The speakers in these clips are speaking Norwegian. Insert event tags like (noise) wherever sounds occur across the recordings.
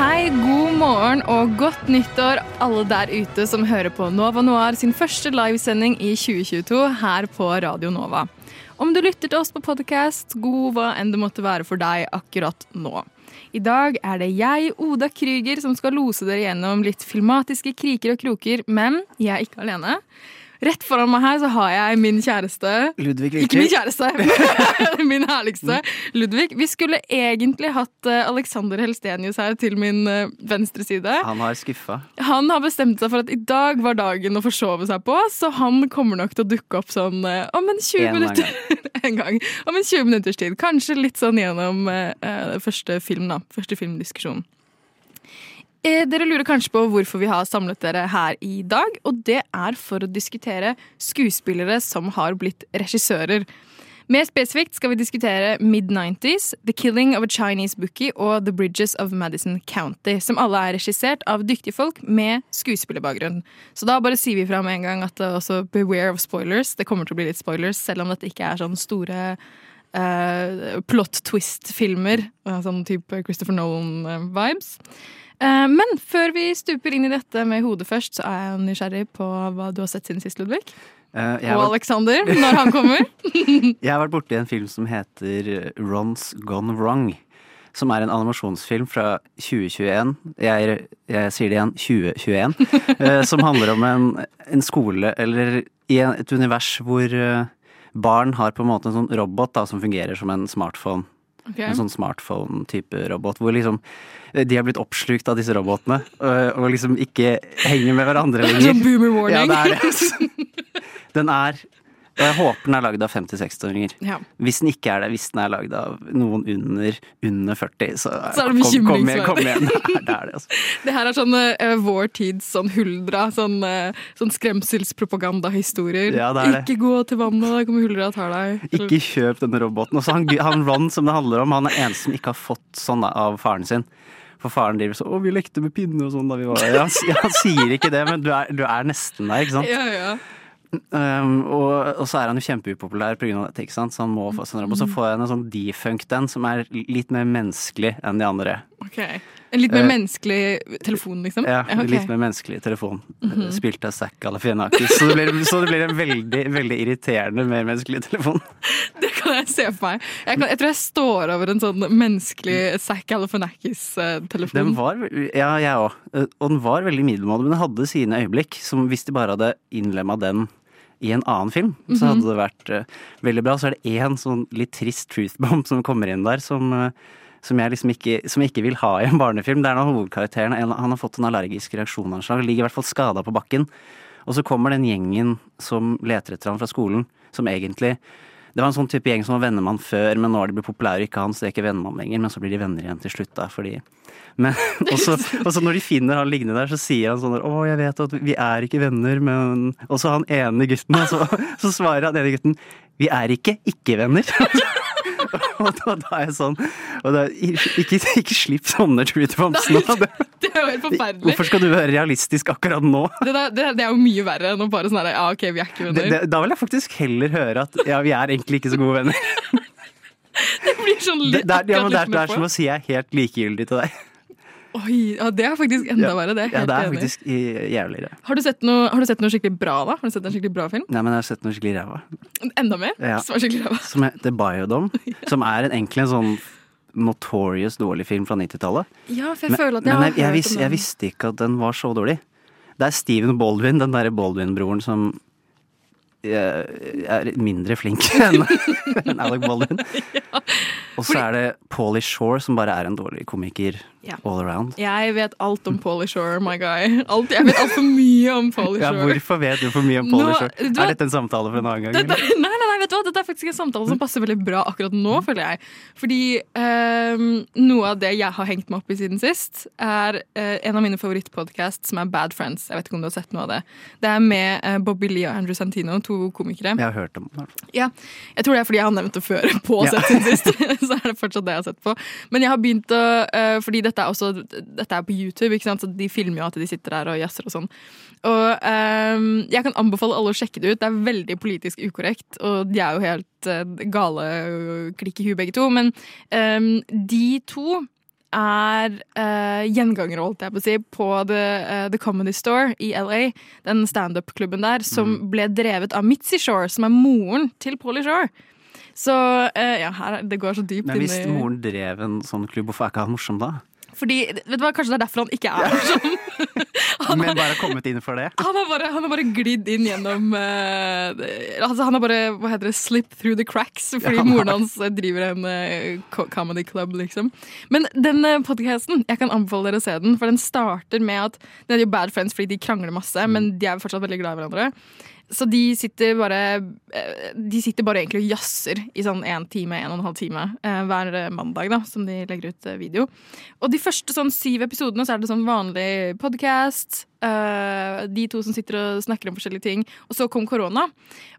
Hei, god morgen og godt nyttår alle der ute som hører på Nova Noir sin første livesending i 2022 her på Radio Nova. Om du lytter til oss på podcast, god hva enn det måtte være for deg akkurat nå. I dag er det jeg, Oda Krüger, som skal lose dere gjennom litt filmatiske kriker og kroker, men jeg er ikke alene. Rett foran meg her så har jeg min kjæreste. Ludvig Ikke min kjæreste, (laughs) men min herligste. Ludvig. Vi skulle egentlig hatt eh, Alexander Helstenius her til min eh, venstre side. Han har skuffa. Han har bestemt seg for at i dag var dagen å forsove seg på, så han kommer nok til å dukke opp sånn eh, om en 20 En minutter. (laughs) en gang. Om en 20 minutters tid. Kanskje litt sånn gjennom eh, første film, da. Første filmdiskusjon. Eh, Dere lurer kanskje på hvorfor vi har samlet dere her i dag, og det er for å diskutere skuespillere som har blitt regissører. Mer spesifikt skal vi diskutere Mid-90s, The Killing of a Chinese Bookie og The Bridges of Madison County, som alle er regissert av dyktige folk med skuespillerbakgrunn. Så da bare sier vi fra med en gang at det også beware of spoilers. Det kommer til å bli litt spoilers, selv om dette ikke er sånn store uh, plot twist-filmer, eh, sånn type Christopher Nolan-vibes. Eh, men før vi stuper inn i dette med hodet først, så er jeg nysgjerrig på hva du har sett siden sist, Ludvig. Uh, Og vært, Alexander, når han kommer. (laughs) (laughs) jeg har vært borti en film som heter Ron's Gone Wrong. Som er en animasjonsfilm fra 2021. Jeg, jeg sier det igjen 2021. uh, (laughs) som handler om en, en skole, eller i en, et univers hvor uh, barn har på en måte en sånn robot da, som fungerer som en smartphone. Ok. En sånn smartphone-type robot. Hvor liksom eh, de har blitt oppslukt av disse robotene. Og, og liksom ikke henger med hverandre lenger. Sånn boomer warning. (laughs) Ja, det er det. Den er Og jeg håper den er lagd av 50-60-åringer. Ja. Hvis den ikke er det, hvis den er lagd av noen under, under 40, så, Så er det kom, kom, igjen, kom igjen. (laughs) Det er, det altså. Det her er sånn uh, vår tids sånn huldra, sånn, uh, sånn skremselspropagandahistorier. Ja, det det. Ikke gå til vannet, da kommer huldra og tar deg. Ikke kjøp denne roboten. Og så han, han Ron som det handler om, han er eneste som ikke har fått sånn av faren sin. For faren driver sånn 'Å, vi lekte med pinner og sånn da vi var der'. Han, han sier ikke det, men du er, du er nesten der, ikke sant? Ja, ja. Um, og, og så er han jo kjempeupopulær pga. dette, ikke sant? så han må få sånn Og Så får jeg en sånn defunct en som er litt mer menneskelig enn de andre. Okay. En litt mer uh, menneskelig telefon, liksom? Ja, ok. Mhm. Litt mer menneskelig telefon. Spilt av Zack Galifianakis. Så det blir, så det blir en veldig, veldig irriterende mer menneskelig telefon. (laughs) Det kan jeg se for meg. Jeg, kan, jeg tror jeg står over en sånn menneskelig Zack Galifianakis-telefon. Den var, ja, jeg òg. Og den var veldig middelmådig, men den hadde sine øyeblikk. Som hvis de bare hadde innlemma den i en annen film, så hadde det vært eh, veldig bra. Så er det én sånn litt trist truthbomb som kommer inn der, som, eh, som jeg liksom ikke, som jeg ikke vil ha i en barnefilm. Det er når hovedkarakteren han har fått en allergisk reaksjon av en slag, ligger i hvert fall skada på bakken. Og så kommer den gjengen som leter etter ham fra skolen, som egentlig det var en sånn type gjeng som var venner med han før, men nå har de blitt populære, ikke han, så de er ikke venner med han lenger. Men så blir de venner igjen til slutt, da, fordi men, (laughs) og, så, og så når de finner han liggende der, så sier han sånn der, 'Å, jeg vet at vi er ikke venner, men Og så han ene gutten, og så, (laughs) så svarer han ene gutten 'Vi er ikke ikke-venner'. (laughs) (laughs) og da, da er jeg sånn da, ikke, ikke slipp sånne truth nå. (laughs) Det er jo helt forferdelig. Hvorfor skal du være realistisk akkurat nå? (laughs) Det, der, det, det er jo mye verre enn å bare sånn her Ja, OK, vi er ikke venner. det, da vil jeg faktisk heller høre at ja, vi er egentlig ikke så gode venner. Det blir sånn litt det, er, ja, men det, er, det er som å si jeg er helt likegyldig til deg. Oi, ja, det er faktisk enda verre. Det er Ja, det er enig faktisk jævlig jævligere. Har du, sett noe, har du sett noe skikkelig bra, da? Har du sett en skikkelig bra film? Nei, men jeg har sett noe skikkelig ræva. Enda mer? Ja. Som er skikkelig ræva. (laughs) Som heter Biodome. (laughs) Som er en, egentlig en sånn notorious dårlig film fra 90-tallet. Ja, for jeg Men, føler at jeg men har jeg, jeg, hørt vis, om jeg den. visste ikke at den var så dårlig. Det er Steven Baldwin, den derre Baldwin-broren som eh, er mindre flink (laughs) enn enn Alec Baldwin. Og så er det Pauly Shore, som bare er en dårlig komiker Ja. all around. Jeg vet alt om Polly Shore, my guy. Alt, jeg vet altfor mye om Pauly Ja, hvorfor vet du for mye om Polly Shore? du Er dette en samtale for en annen gang? Dette, nei, nei, nei, vet du hva? Dette er faktisk en samtale som passer veldig bra akkurat nå, føler jeg. Fordi um, noe av det jeg har hengt meg opp i siden sist, er uh, en av mine favorittpodcasts som er Bad Friends. Jeg vet ikke om du har sett noe av det. Det er med uh, Bobby Lee og Andrew Santino, to komikere. Jeg har hørt om det. Ja, jeg tror det er fordi jeg har nevnt det før (laughs) på Ja. sett siden sist. (laughs) så er det fortsatt det jeg har sett på. Men jeg har begynt å uh, Fordi dette er også Dette er på YouTube, ikke sant? så de filmer jo at de sitter der og jazzer og sånn. Og um, jeg kan anbefale alle å sjekke det ut. Det er veldig politisk ukorrekt, og de er jo helt uh, gale klikk i huet begge to. Men um, de to er uh, gjengangere, holdt jeg på å si, på The, uh, The Comedy Store i LA. Den standup-klubben der, som Mm. ble drevet av Mitzi Shore, som er moren til Pauly Shore. Så uh, ja, her, er- det går så dypt Men hvis moren drev en sånn klubb, hvorfor er ikke han morsom da? Fordi, vet du hva, Kanskje det er derfor han ikke er morsom. (laughs) Men bare kommet inn for det? Han har bare, han har bare glidd inn gjennom uh, altså Han har bare hva heter det, slip through the cracks fordi Ja, han moren hans eh, driver en uh, comedy club, liksom. Men den uh, podkasten, jeg kan anbefale dere å se den, for den starter med at Den er jo bad friends fordi de krangler masse, men de er fortsatt veldig glad i hverandre. Så de sitter bare eh, De sitter bare egentlig og jazzer i sånn en time, en og en halv time eh, hver mandag, da, som de legger ut eh, video. Og de første sånn syv episodene så er det sånn vanlig podkast. de to som sitter og snakker om forskjellige ting. Og så kom korona,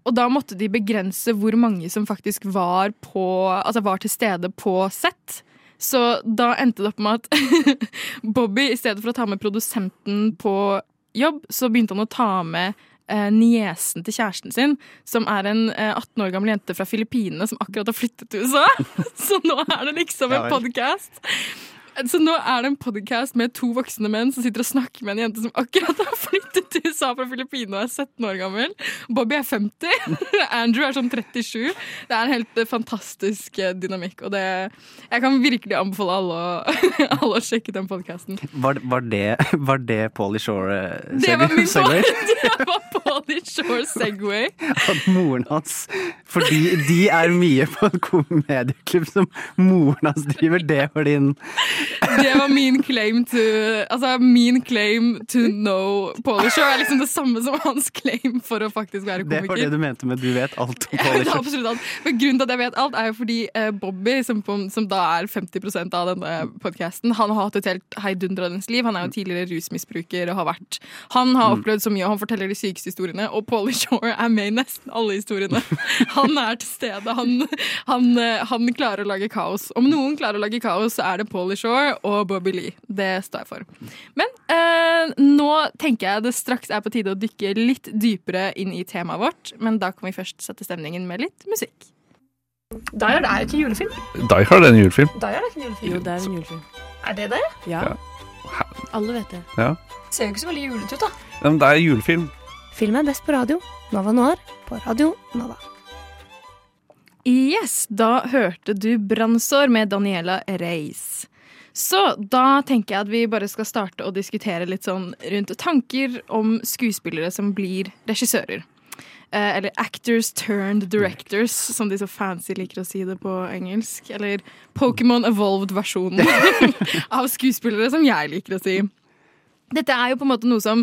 og da måtte de begrense hvor mange som faktisk var på Altså var til stede på sett. Så da endte det opp med at (laughs) Bobby, i stedet for å ta med produsenten på jobb, så begynte han å ta med eh, niesen til kjæresten sin, som er en eh, 18 år gammel jente fra Filippinene som akkurat har flyttet til USA. (laughs) Så nå er det liksom en podkast. Så nå er det en podkast med to voksne menn som sitter og snakker med en jente som akkurat har flyttet til USA fra Filippinene og er 17 år gammel. Bobby er 50. (laughs) Andrew er sånn 37. Det er en helt eh, fantastisk eh, dynamikk. Og det, jeg kan virkelig anbefale alle å, (laughs) alle å sjekke den podkasten. Var, var det, var det Polly Shore eh, Det var min? Det var Pauly Shore Segway. (laughs) At moren hans Fordi de er mye på en komedieklubb som moren hans driver. Det var din Det var min claim to Altså, min claim to know Polly Shore er liksom det samme som hans claim for å faktisk være komiker. Det var det du mente med 'du vet alt om (laughs) Polly Shore'. absolutt alt. Men grunnen til at jeg vet alt, er jo fordi eh, Bobby, som, på, som da er 50% av denne podkasten, han har hatt et helt heidundrende liv. Han er jo tidligere rusmisbruker og har vært Han har opplevd så mye, og han forteller de sykeste historiene. Og Pauly Shore er med i nesten alle historiene. (laughs) Han er til stede. Han, han, eh, han klarer å lage kaos. Om noen klarer å lage kaos, så er det Pauly Shore og Bobby Lee. Det står jeg for. Men eh, nå tenker jeg det straks er på tide å dykke litt dypere inn i temaet vårt. Men da kan vi først sette stemningen med litt musikk. Die Hard er jo ikke julefilm. Die Hard er en julefilm. Die Hard er ikke julefilm. Jo, det er en julefilm. Er det det? Ja. ja. Alle vet det. Ja. Ser jo ikke så veldig julete ut, da. men det er julefilm. Film er best på radio. Nova Noir på Radio Nova. Yes, da hørte du Brannsår med Daniela Reis. Så da tenker jeg at vi bare skal starte å diskutere litt sånn rundt tanker om skuespillere som blir regissører. Eh, eller actors turned directors, som de så fancy liker å si det på engelsk. Eller Pokémon evolved-versjonen (laughs) av skuespillere, som jeg liker å si. Dette er jo på en måte noe som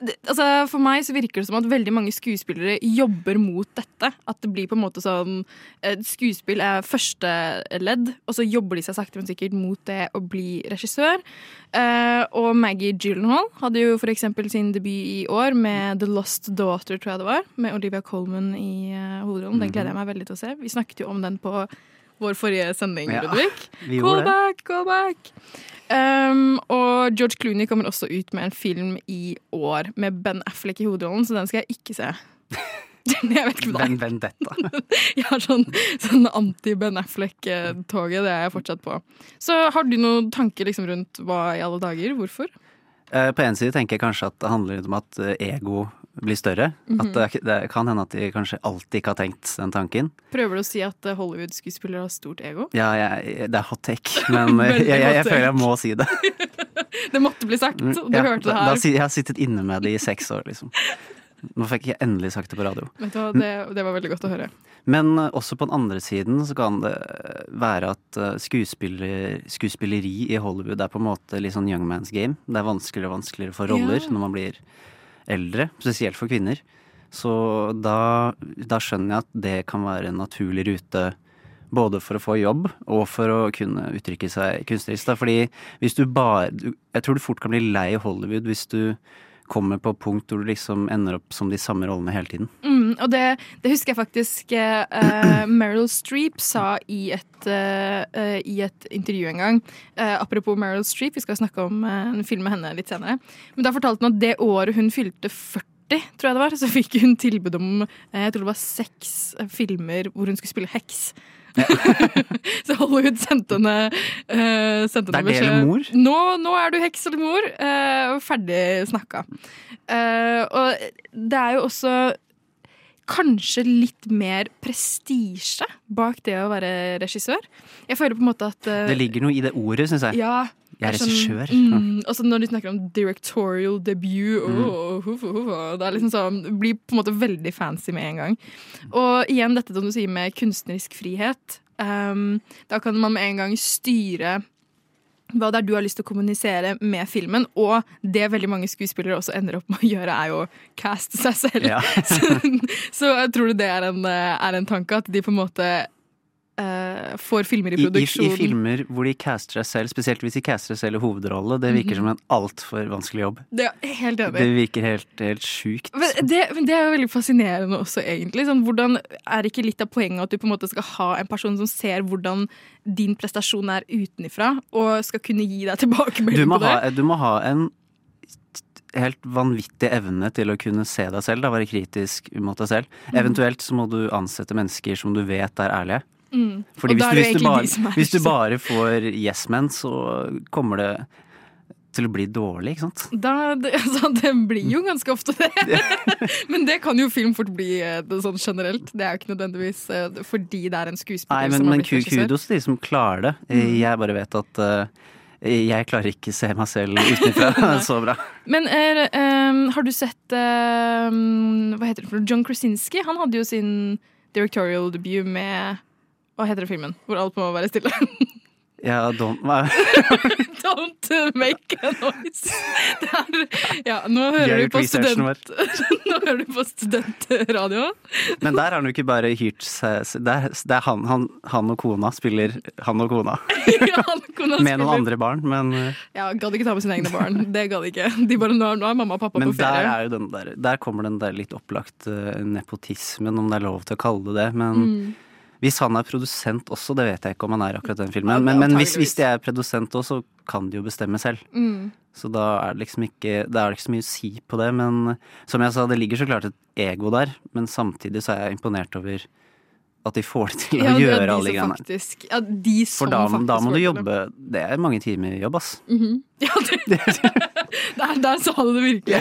altså For meg så virker det som at veldig mange skuespillere jobber mot dette. At det blir på en måte sånn eh, Skuespill er første ledd, og så jobber de seg sakte, men sikkert mot det å bli regissør. Eh, og Maggie Gyllenhaal hadde jo for eksempel sin debut i år med The Lost Daughter, tror jeg det var. Med Olivia Colman i uh, hovedrollen. Den gleder jeg meg veldig til å se. Vi snakket jo om den på vår forrige sending, Ja, Ludvig. (laughs) vi Call back, call back! Um, og George Clooney kommer også ut med en film i år med Ben Affleck i hovedrollen, så den skal jeg ikke se. (laughs) jeg vet ikke Ven deg. Vendetta. (laughs) Jeg har sånn, sånn anti-Ben Affleck-toget, det er jeg fortsatt på. Så har du noen tanker liksom rundt hva i alle dager? Hvorfor? Eh, På en side tenker jeg kanskje at det handler om at eh, ego blir større. Mhm. At det, det kan hende at de kanskje alltid ikke har tenkt den tanken. Prøver du å si at eh, Hollywood-skuespillere har stort ego? Ja, jeg, det er hot take, (laughs) men eh, jeg, jeg, jeg føler jeg må si det. (laughs) Det måtte bli sagt, du Ja, hørte det da, da, her. jeg har sittet inne med det i seks år, liksom. Nå fikk jeg endelig sagt det på radio. Vet du hva, det, det var veldig godt å høre. Men eh, også på den andre siden så kan det være at skuespiller, skuespilleri i Hollywood er på en måte litt sånn young man's game. Det er vanskeligere og vanskeligere for roller Ja. når man blir eldre, spesielt for kvinner. Så da, da skjønner jeg at det kan være en naturlig rute både for å få jobb og for å kunne uttrykke seg kunstnerisk. Fordi hvis du bare Jeg tror du fort kan bli lei Hollywood hvis du kommer på punkt hvor du liksom ender opp som de samme rollene hele tiden. Mm, og det, det husker jeg faktisk uh, Meryl Streep sa i et, uh, i et intervju en gang. Uh, apropos Meryl Streep, vi skal snakke om en film med henne litt senere. Men da fortalte hun at det året hun fylte 40, tror jeg det var, så fikk hun tilbud om jeg tror det var seks filmer hvor hun skulle spille heks. (laughs) så Hollywood sendte henne, uh, sendte Det henne er det eller mor? Nå, nå er du heks eller mor. Uh, ferdig snakka. Uh, og det er jo også kanskje litt mer prestisje bak det å være regissør. Jeg føler på en måte at uh, Det ligger noe i det ordet, syns jeg. ja, Jeg er regissør. sånn- regissør. Mm, og så når du snakker om directorial debut Mm. åh, huff, huff, huff, Det er liksom sånn, blir på en måte veldig fancy med en gang. Og igjen dette som du sier med kunstnerisk frihet. Um, da kan man med en gang styre hva det er du har lyst til å kommunisere med filmen. Og det veldig mange skuespillere også ender opp med å gjøre, er jo å caste seg selv. Ja. (laughs) så, så jeg tror det er en, eh, er en tanke, at de på en måte eh, får filmer i I, i. I filmer hvor de caster seg selv, spesielt hvis de caster seg selv i hovedrolle, det virker Mhm. som en altfor vanskelig jobb. Det helt enig. Det virker helt, helt sjukt. Men det, men det er jo veldig fascinerende også, egentlig. Sånn, hvordan Er ikke litt av poenget at du på en måte skal ha en person som ser hvordan din prestasjon er utenifra, og skal kunne gi deg tilbakemelding på det? ha, du må ha en helt vanvittig evne til å kunne se deg selv, da, være kritisk mot deg selv. Mhm. Eventuelt så må du ansette mennesker som du vet er ærlige. Mm. Fordi hvis hvis, du bare, er hvis du bare får yes men, så kommer det til å bli dårlig, ikke sant? Da, det, (laughs) altså, det blir jo ganske ofte det. (laughs) Men det kan jo film fort bli eh, sånn generelt. Det er jo ikke nødvendigvis eh, fordi det er en skuespiller Nei, men, som har blitt regissør. kudos til de som klarer det. Mm. Jeg bare vet at uh, jeg klarer ikke se meg selv utenfra (laughs) så bra. Men er, um, har du sett um, Hva heter det for? John Krasinski? Han hadde jo sin directorial debut med Hva heter det filmen? Hvor alt må være stille. (laughs) Ja, don't? (laughs) Don't make a noise. Det er, ja, nå hører du på student... (laughs) Nå hører du på studentradio. Men der har han jo ikke bare hyrt seg Det er, han, han, han og kona spiller han og kona. Ja, han og kona Med noen andre barn, men, eh, Ja, Gadd ikke ta med sine egne barn. Det gadd ikke. De bare, nå, er- mamma og pappa men på der, er jo den der, der kommer den der litt opplagt eh, nepotismen, om det er lov til å kalle det det. Men Mm. Hvis han er produsent også, det vet jeg ikke om han er akkurat den filmen. Ja, men men hvis, hvis de er produsent også, så kan de jo bestemme selv. Mm. Så da er det liksom ikke Det er ikke så mye å si på det. Men som jeg sa, det ligger så klart et ego der. Men samtidig så er jeg imponert over at de får det til å Ja, gjøre de alle de greiene. faktisk, ja, de som For da, faktisk da må du jobbe Det er mange timer jobb, ass. Mhm. (laughs) Ja, det, (laughs) der, der sa du det virkelig.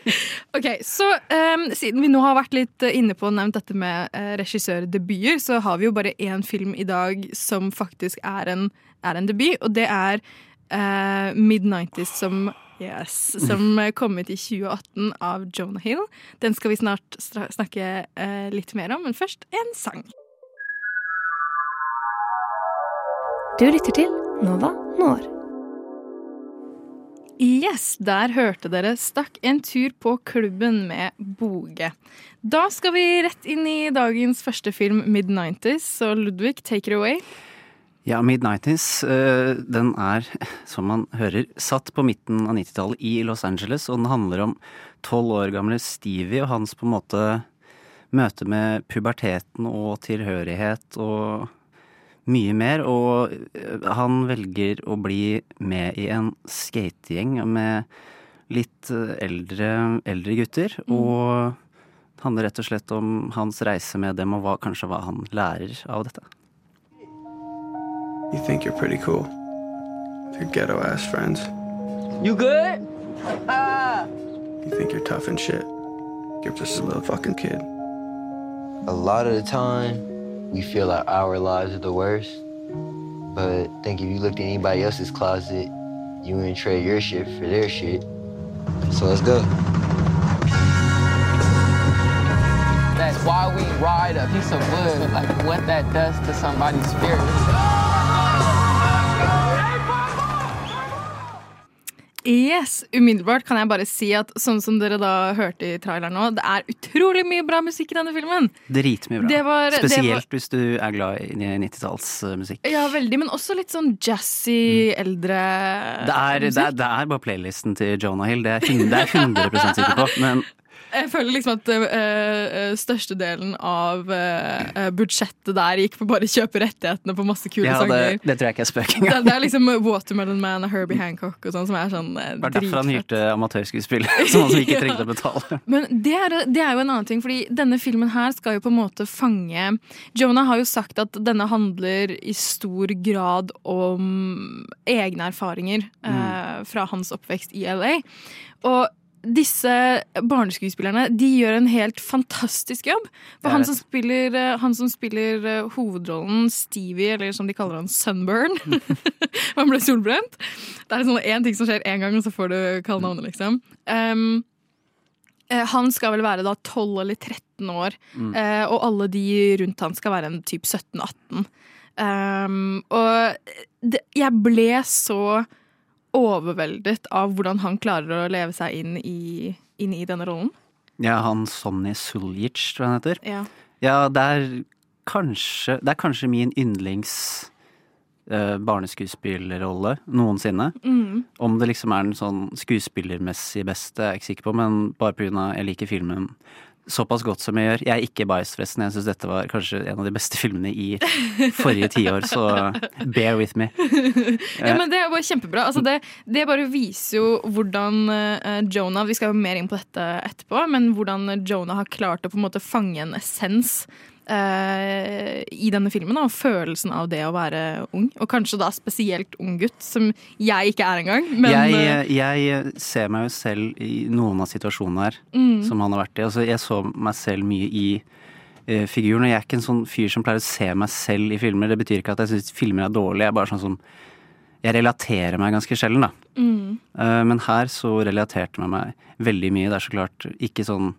(laughs) ok, så um, Siden vi nå har vært litt eh, inne på og nevnt dette med uh, regissørdebuter, så har vi jo bare én film i dag som faktisk er en, er en debut, og det er uh, Mid-90s som Yes, som eh, kom ut i 2018 av Jonah Hill. Den skal vi snart snakke eh, litt mer om, men først en sang. Du lytter til Nova Når. Yes, der hørte dere Stakk en tur på klubben med Boge. Da skal vi rett inn i dagens første film, Mid-90s. Så Ludvig, take it away. Ja, Mid-90s, eh, den er, som man hører, satt på midten av 90-tallet i Los Angeles, og den handler om tolv år gamle Stevie og hans på en måte møte med puberteten og tilhørighet og mye mer. Og eh, han velger å bli med i en skategjeng med litt eh, eldre, eldre gutter, og det handler rett og slett om hans reise med dem og hva, kanskje hva han lærer av dette. You think you're pretty cool. Your ghetto ass friends. You good? You think you're tough and shit. You're just a little fucking kid. A lot of the time, we feel like our lives are the worst. But I think if you looked at anybody else's closet, you wouldn't trade your shit for their shit. So let's go. That's why we ride a piece of wood, like what that does to somebody's spirit. Yes, Umiddelbart kan jeg bare si at sånn som dere da hørte i traileren nå, det er utrolig mye bra musikk i denne filmen. Dritmye bra. Det var- Spesielt var- hvis du er glad i 90-tallsmusikk. Ja, veldig, men også litt sånn jazzy, eldre Det er, det, er, det er bare playlisten til Jonah Hill, det er jeg 100, det er jeg 100 sikker på. Men Jeg føler liksom at uh, størstedelen av uh, budsjettet der gikk på bare å kjøpe rettighetene på masse kule ja, det, sanger. det tror jeg ikke er spøk Det, engang. det er liksom Watermelon Man og Herbie Hancock og sånn som er sånn uh, Det var derfor han hyrte amatørskuespillere (laughs) som han ikke trengte å (laughs) betale. Men det er, det er jo en annen ting, fordi denne filmen her skal jo på en måte fange Jonah har jo sagt at denne handler i stor grad om egne erfaringer eh, fra hans oppvekst i LA. Og disse barneskuespillerne de gjør en helt fantastisk jobb. For han som spiller, eh, han som spiller eh, hovedrollen, Stevie, eller som de kaller han, Sunburn (laughs) Han ble solbrent. Det er sånn én ting som skjer én gang, og så får du kalle navnet, liksom. Um, eh, han skal vel være da 12 eller 13 år, Mm. eh, og alle de rundt han skal være en typ 17-18. Um, og det, jeg ble så overveldet av hvordan han klarer å leve seg inn i, inn i denne rollen. Ja, han Sonny Suljic, tror jeg han heter. Ja. Ja, det er kanskje, det er kanskje min yndlings eh, barneskuespillerrolle noensinne. Mm. Om det liksom er den sånn skuespillermessig beste, er jeg ikke sikker på, men bare av jeg liker filmen såpass godt som jeg gjør. Jeg er ikke bias, forresten. Jeg syns dette var kanskje en av de beste filmene i forrige tiår, så bear with me. (laughs) ja, men Det er bare kjempebra. Altså det, det bare viser jo hvordan eh, Jonah Vi skal jo mer inn på dette etterpå, men hvordan Jonah har klart å på en måte fange en essens eh, i denne filmen. Da, og følelsen av det å være ung. Og kanskje da spesielt ung gutt, som jeg ikke er engang. Men jeg, eh, jeg ser meg jo selv i noen av situasjonene her Mm. som han har vært i. Altså, jeg så meg selv mye i eh, figuren, og jeg er ikke en sånn fyr som pleier å se meg selv i filmer. Det betyr ikke at jeg syns filmer er dårlige, jeg er bare sånn som Jeg relaterer meg ganske sjelden, da. mm. Eh, Men her så relaterte jeg meg veldig mye. Det er så klart ikke sånn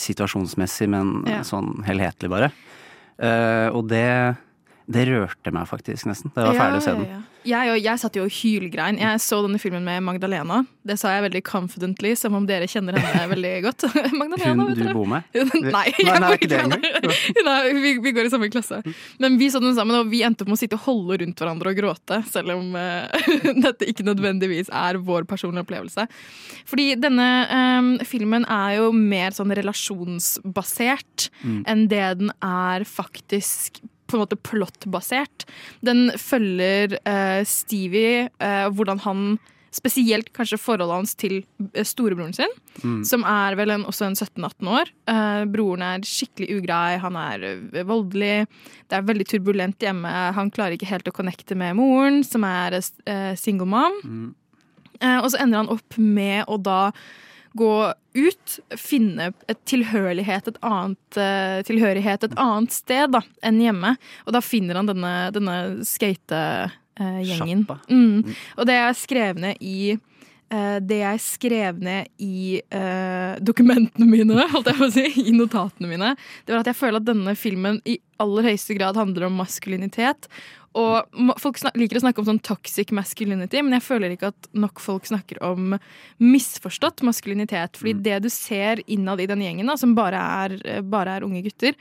situasjonsmessig, men Ja. sånn helhetlig, bare. Uh, Og det, det rørte meg faktisk nesten da jeg var ferdig å se den. Jeg, jeg satt jo og hylgrein. Jeg så denne filmen med Magdalena. Det sa jeg veldig confidently, som om dere kjenner henne (laughs) veldig godt. (laughs) Magdalena, Hun du bor med? Nei, nei, bor ikke det. (laughs) Nei, vi, vi går i samme klasse. Men vi så den sammen, og vi endte opp med å sitte og holde rundt hverandre og gråte. Selv om uh, dette ikke nødvendigvis er vår personlige opplevelse. Fordi denne um, filmen er jo mer sånn relasjonsbasert Mm. enn det den er faktisk på en måte plottbasert. Den følger eh, Stevie, eh, hvordan han Spesielt kanskje forholdet hans til eh, storebroren sin, Mm. som er vel en, også en 17-18 år. Eh, broren er skikkelig ugrei, han er eh, voldelig. Det er veldig turbulent hjemme. Han klarer ikke helt å connecte med moren, som er eh, single mom. Eh, og så ender han opp med å da gå ut, finne et tilhørighet et annet, eh, tilhørighet et annet sted da, enn hjemme. Og da finner han denne, denne skategjengen. Mm. Og det jeg skrev ned i eh, det jeg skrev ned i eh, dokumentene mine, (laughs) holdt jeg på å si, i notatene mine, det var at jeg føler at denne filmen i aller høyeste grad handler om maskulinitet. Og folk liker å snakke om sånn toxic masculinity, men jeg føler ikke at nok folk snakker om misforstått maskulinitet. Fordi det du ser innad i den gjengen, da, som bare er, eh, bare er unge gutter,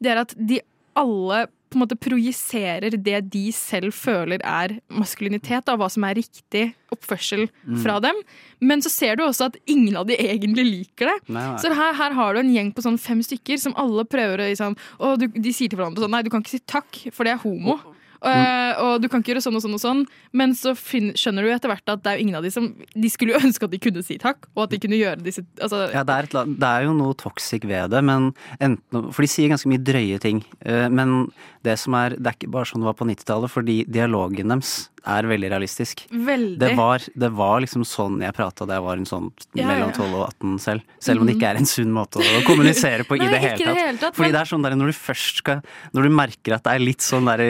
det er at de alle på en måte projiserer det de selv føler er maskulinitet, og hva som er riktig oppførsel Mm. fra dem. Men så ser du også at ingen av de egentlig liker det. Nei, nei. Så her, her har du en gjeng på sånn fem stykker som alle prøver å liksom, og du, De sier til hverandre sånn Nei, du kan ikke si takk, for det er homo. Eh, og du kan ikke gjøre sånn og sånn og sånn. Men så skjønner du etter hvert at det er ingen av de som De skulle jo (laughs) ønske at de kunne si takk, og at de kunne gjøre disse altså, Ja, det er, et, det er jo noe toxic ved det, men enten, for de sier ganske mye drøye ting. eh, Men det som er, det er ikke bare sånn det var på 90-tallet, fordi dialogen deres er veldig realistisk. Veldig. Det var, det var liksom sånn jeg prata da jeg var en sånn Ja, mellom 12 og 18 selv. Selv om det ikke er en sunn måte å kommunisere på (laughs) i det hele tatt. det hele tatt, Fordi men- det er sånn der når du først skal Når du merker at det er litt sånn der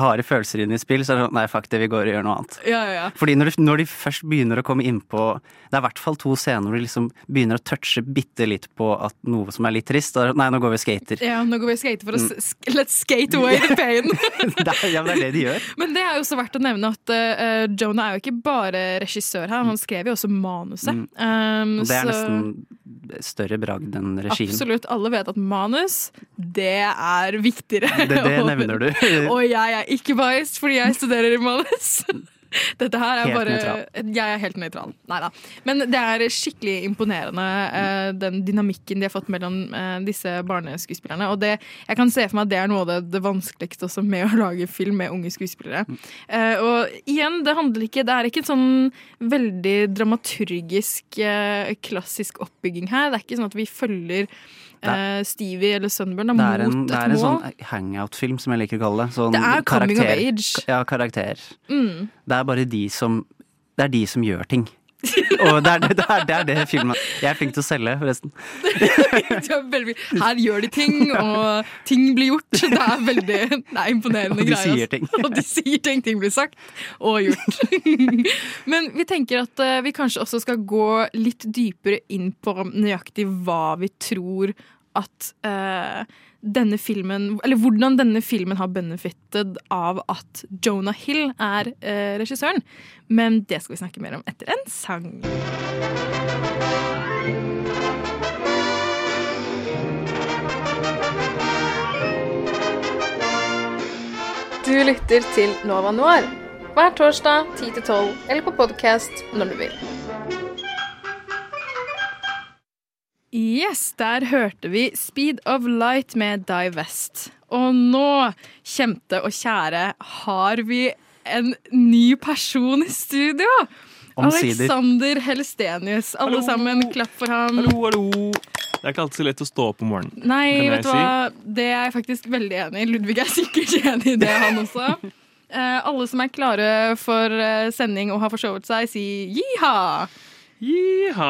harde følelser inne i spill, så er det sånn nei, fuck det, vi går og gjør noe annet. Ja, ja. Fordi når, du, når de først begynner å komme innpå Det er i hvert fall to scener hvor de liksom begynner å touche bitte litt på at noe som er litt trist. Og, nei, nå går vi og skater. Ja, nå går vi og skater for å Mm. Let's skate away the pain. (laughs) det er, ja, men det er det de gjør. (laughs) Men det er jo også verdt å nevne at eh, Jonah er jo ikke bare regissør her, han skrev jo også manuset. Um, Mm. Og det er så- nesten større bragd enn regien. Absolutt. Alle vet at manus, det er viktigere. Det- det (laughs) nevner du. Og jeg er ikke biased fordi jeg studerer i manus. (laughs) (laughs) Dette her er Helt bare nøytral. Jeg er helt nøytral. Nei da. Men det er skikkelig imponerende, eh, den dynamikken de har fått mellom eh, disse barneskuespillerne. Og det, jeg kan se for meg at det er noe av det, det vanskeligste også med å lage film med unge skuespillere. Eh, og igjen, det handler ikke Det er ikke en sånn veldig dramaturgisk, klassisk oppbygging her. Det er ikke sånn at vi følger eh, Stevie eller Sunburn da, Det er en, det er en sånn hangout-film, som jeg liker å kalle det. Sånn Det er coming of age. Ja, karakter. Mm. Det er bare de som Det er de som gjør ting. (laughs) Og det er det, det, er, det er det filmen Jeg er flink til å selge, forresten. (laughs) Er her gjør de ting, og ting blir gjort. Det er veldig det er imponerende Og de greier. sier altså. ting. Og de sier ting. Ting blir sagt og gjort. (laughs) Men vi tenker at eh, vi kanskje også skal gå litt dypere inn på nøyaktig hva vi tror at eh, denne filmen Eller hvordan denne filmen har benefited av at Jonah Hill er eh, regissøren. Men det skal vi snakke mer om etter en sang. Du lytter til Nova Noir hver torsdag 10-12 eller på podkast når du vil. Yes, der hørte vi Speed of Light med Divest. West. Og nå, kjente og kjære, har vi en ny person i studio. Omsider. Alexander Helstenius. Alle sammen, klapp for ham. Hallo, hallo. Det er ikke alltid så lett å stå opp om morgenen. Nei, vet du hva? Det er jeg faktisk veldig enig i. Ludvig er sikkert (laughs) enig i det, han også. Eh, alle som er klare for eh, sending og har forsovet seg, sier jiha! Jiha!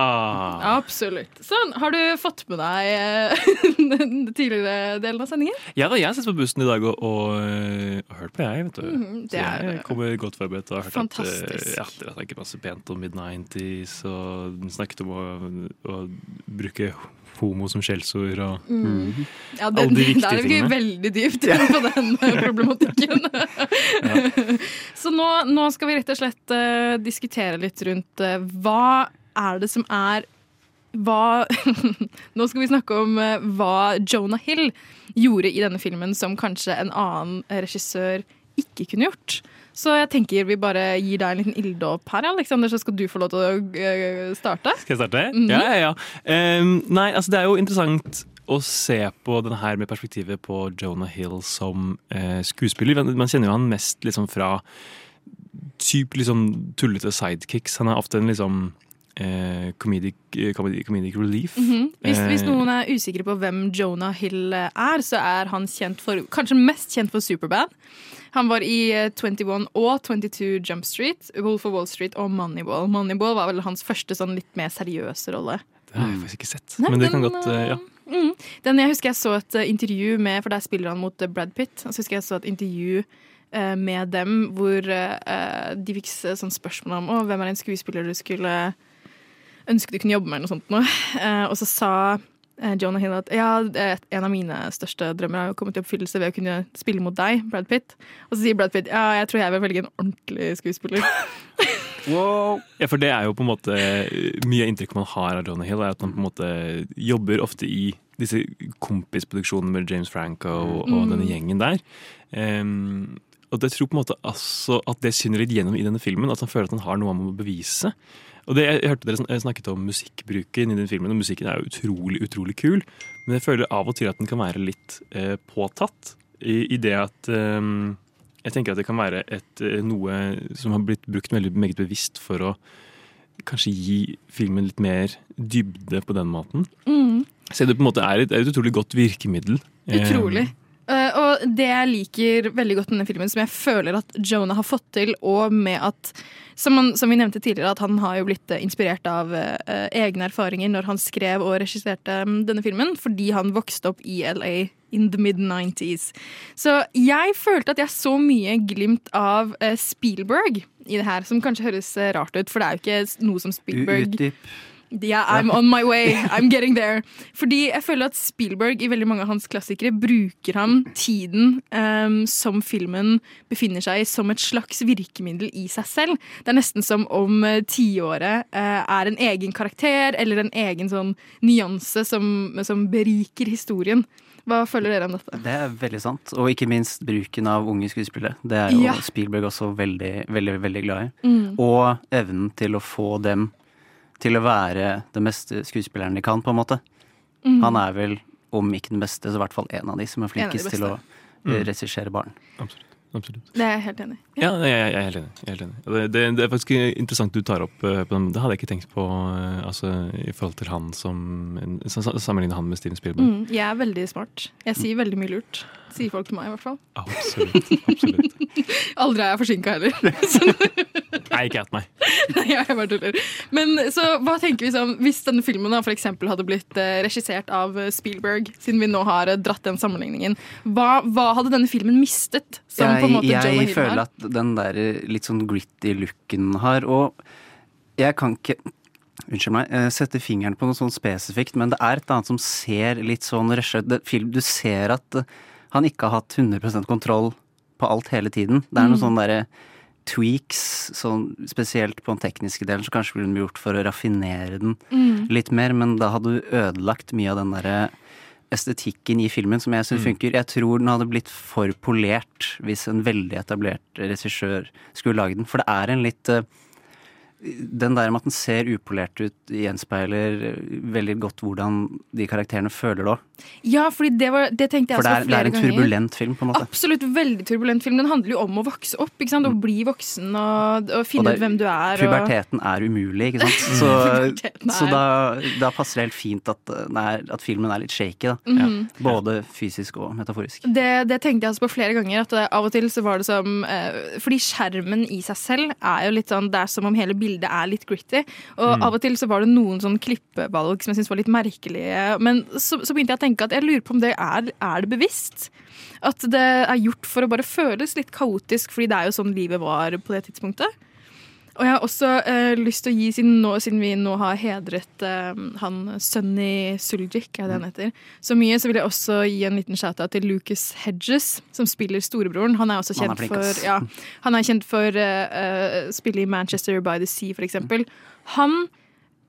Absolutt. Sånn, har du fått med deg eh, (laughs) den tidligere delen av sendingen? Ja da, jeg sitter på bussen i dag og, og, øh, og hørt på jeg, vet du. Mm, det Så er- jeg kommer godt forberedt og har hørt Fantastisk. at ja, dere snakket masse pent om mid-90s og snakket om å, å bruke homo som skjellsord og Mm. Ja, alle de viktige Der er vi tingene. veldig dypt (laughs) inne på den problematikken. problematikken. (laughs) Så nå, nå skal vi rett og slett uh, diskutere litt rundt uh, hva er det som er hva (laughs) Nå skal vi snakke om eh, hva Jonah Hill gjorde i denne filmen som kanskje en annen regissør ikke kunne gjort. Så jeg tenker vi bare gir deg en liten ilddåp her, Alexander, så skal du få lov til å eh, starte. Skal jeg starte? Mhm. Ja, ja, ja. Um, nei, altså det er jo interessant å se på den her med perspektivet på Jonah Hill som uh, skuespiller. Man- Man kjenner jo han mest liksom fra typ liksom tullete sidekicks. Han er ofte en liksom eh, comedic, eh, comedic, comedic relief. Mm hvis, hvis Eh, noen er usikre på hvem Jonah Hill er, så er han kjent for, kanskje mest kjent for Superbad. Han var i eh, 21 og 22 Jump Street, Wolf of Wall Street og Moneyball. Moneyball var vel hans første sånn litt mer seriøse rolle. Det har jeg faktisk ikke sett. Nei, men det den, kan godt eh, Ja. Mm. Den jeg husker jeg så et eh, intervju med, for der spiller han mot eh, Brad Pitt. Og så husker jeg så et intervju eh, med dem hvor eh, de fikk sånn spørsmål om hvem er en skuespiller du skulle ønske du kunne jobbe med, eller noe sånt noe. Eh, og så sa eh, Jonah Hill at ja, er en av mine største drømmer har å kommet i oppfyllelse ved å kunne spille mot deg, Brad Pitt. Og så sier Brad Pitt ja, jeg tror jeg vil velge en ordentlig skuespiller. (laughs) wow. Ja, for det er jo på en måte Mye av inntrykket man har av Jonah Hill, er at han på en måte jobber ofte i disse kompisproduksjonene med James Franco og, og Mm. denne gjengen der. Um, og jeg tror på en måte altså at det skinner litt gjennom i denne filmen, at han føler at han har noe han må bevise. Og det, Jeg hørte dere snakket om musikkbruken i den filmen, og musikken er jo utrolig utrolig kul. Men jeg føler av og til at den kan være litt eh, påtatt. I, i det at eh, Jeg tenker at det kan være et, eh, noe som har blitt brukt veldig meget bevisst for å kanskje gi filmen litt mer dybde på den måten. Mm. Så det på en måte er et, er et utrolig godt virkemiddel. Utrolig. Eh, Eh, Eh, og det jeg liker veldig godt denne filmen, som jeg føler at Jonah har fått til, og med at som, han, som vi nevnte tidligere, at han har jo blitt eh, inspirert av uh, egne erfaringer når han skrev og regisserte mm, denne filmen, fordi han vokste opp i LA in the mid-90s. Så jeg følte at jeg så mye glimt av uh, Spielberg i det her, som kanskje høres eh, rart ut, for det er jo ikke noe som Spielberg Utdyp. Yeah, I'm on my way. I'm getting there. Fordi jeg føler at Spielberg i veldig mange av hans klassikere bruker ham tiden um, som filmen befinner seg i, som et slags virkemiddel i seg selv. Det er nesten som om uh, tiåret uh, er en egen karakter eller en egen sånn nyanse som, som beriker historien. Hva føler dere om dette? Det er veldig sant. Og ikke minst bruken av unge skuespillere. Det er jo Ja. Spielberg også veldig, veldig, veldig glad i. Mm. Og evnen til å få dem til å være den beste skuespilleren de kan, på en måte. Mm. Han er vel, om ikke den beste, så i hvert fall en av de som er flinkest til å Mm. regissere barn. Absolutt. Absolutt. Det er jeg helt enig i. Ja, jeg, jeg er helt enig. Jeg er helt enig. Det, det, det er faktisk interessant du tar opp eh, på den. Det hadde jeg ikke tenkt på eh, altså, i forhold til han som en- sa- sa- Sammenligne han med Steven Spielberg. Mm, jeg er veldig smart. Jeg sier veldig mye lurt. Sier folk til meg, i hvert fall. Absolutt. absolutt. (laughs) Aldri er jeg forsinka heller. (laughs) Nei, ikke at meg. (laughs) Nei, jeg bare tuller. Men så hva tenker vi sånn, Hvis denne filmen da for eksempel hadde blitt eh, regissert av eh, Spielberg, siden vi nå har eh, dratt den sammenligningen, hva, hva hadde denne filmen mistet? Som på en måte jeg jeg føler har? at den der litt sånn gritty looken har, og jeg kan ikke Unnskyld meg, sette fingeren på noe sånn spesifikt, men det er et annet som ser litt sånn rushet ut. Du ser at han ikke har hatt 100% kontroll på alt hele tiden. Det er noen Mm. sånne derre tweaks, sånn, spesielt på den tekniske delen, som kanskje ville gjort for å raffinere den Mm. litt mer, men da hadde du ødelagt mye av den derre estetikken i filmen som jeg syns Mm. funker. Jeg tror den hadde blitt for polert hvis en veldig etablert regissør skulle lage den. For det er en litt eh, Den der med at den ser upolert ut, gjenspeiler veldig godt hvordan de karakterene føler det òg. Ja, fordi det, var, det tenkte jeg For det også er, det er en turbulent film, på en måte. Absolutt veldig turbulent film. Den handler jo om å vokse opp. ikke sant? Å bli voksen og, og finne Og det- ut hvem du er. Og... Puberteten er umulig, ikke sant. Så, (laughs) Puberteten så er- da, da passer det helt fint at, er, at filmen er litt shaky, da. Mhm. Både fysisk og metaforisk. Det, det tenkte jeg altså på flere ganger. At av og til så var det som eh, Fordi skjermen i seg selv er jo litt sånn Det er som om hele bildet er litt gritty. Og Mm. av og til så var det noen sånn klippevalg som jeg syntes var litt merkelige. Men så, så begynte jeg å tenke at jeg lurer på om det er, er det bevisst. At det er gjort for å bare føles litt kaotisk, fordi det er jo sånn livet var på det tidspunktet. Og jeg har også uh, lyst til å gi, siden, nå, siden vi nå har hedret uh, han Sunny Suljik, er det han heter, så mye, så vil jeg også gi en liten shout-out til Lucas Hedges, som spiller storebroren. Han er også kjent er for ja, Han er kjent for uh, eh, spille i Manchester by the Sea, for eksempel. Han,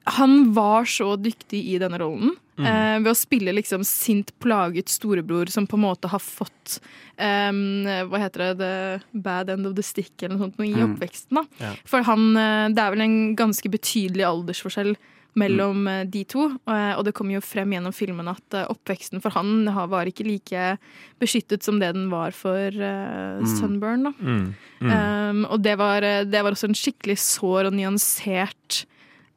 han var så dyktig i denne rollen. Mm. eh, ved å spille liksom sint, plaget storebror som på en måte har fått um, Hva heter det? The bad end of the stick eller noe sånt i Mm. oppveksten. da. Ja. For han, eh, det er vel en ganske betydelig aldersforskjell mellom Mm. eh, de to. Og, og det kommer jo frem gjennom filmen at eh, oppveksten for han var ikke like beskyttet som det den var for eh, Mm. Sunburn. Da. Um, og det var, det var også en skikkelig sår og nyansert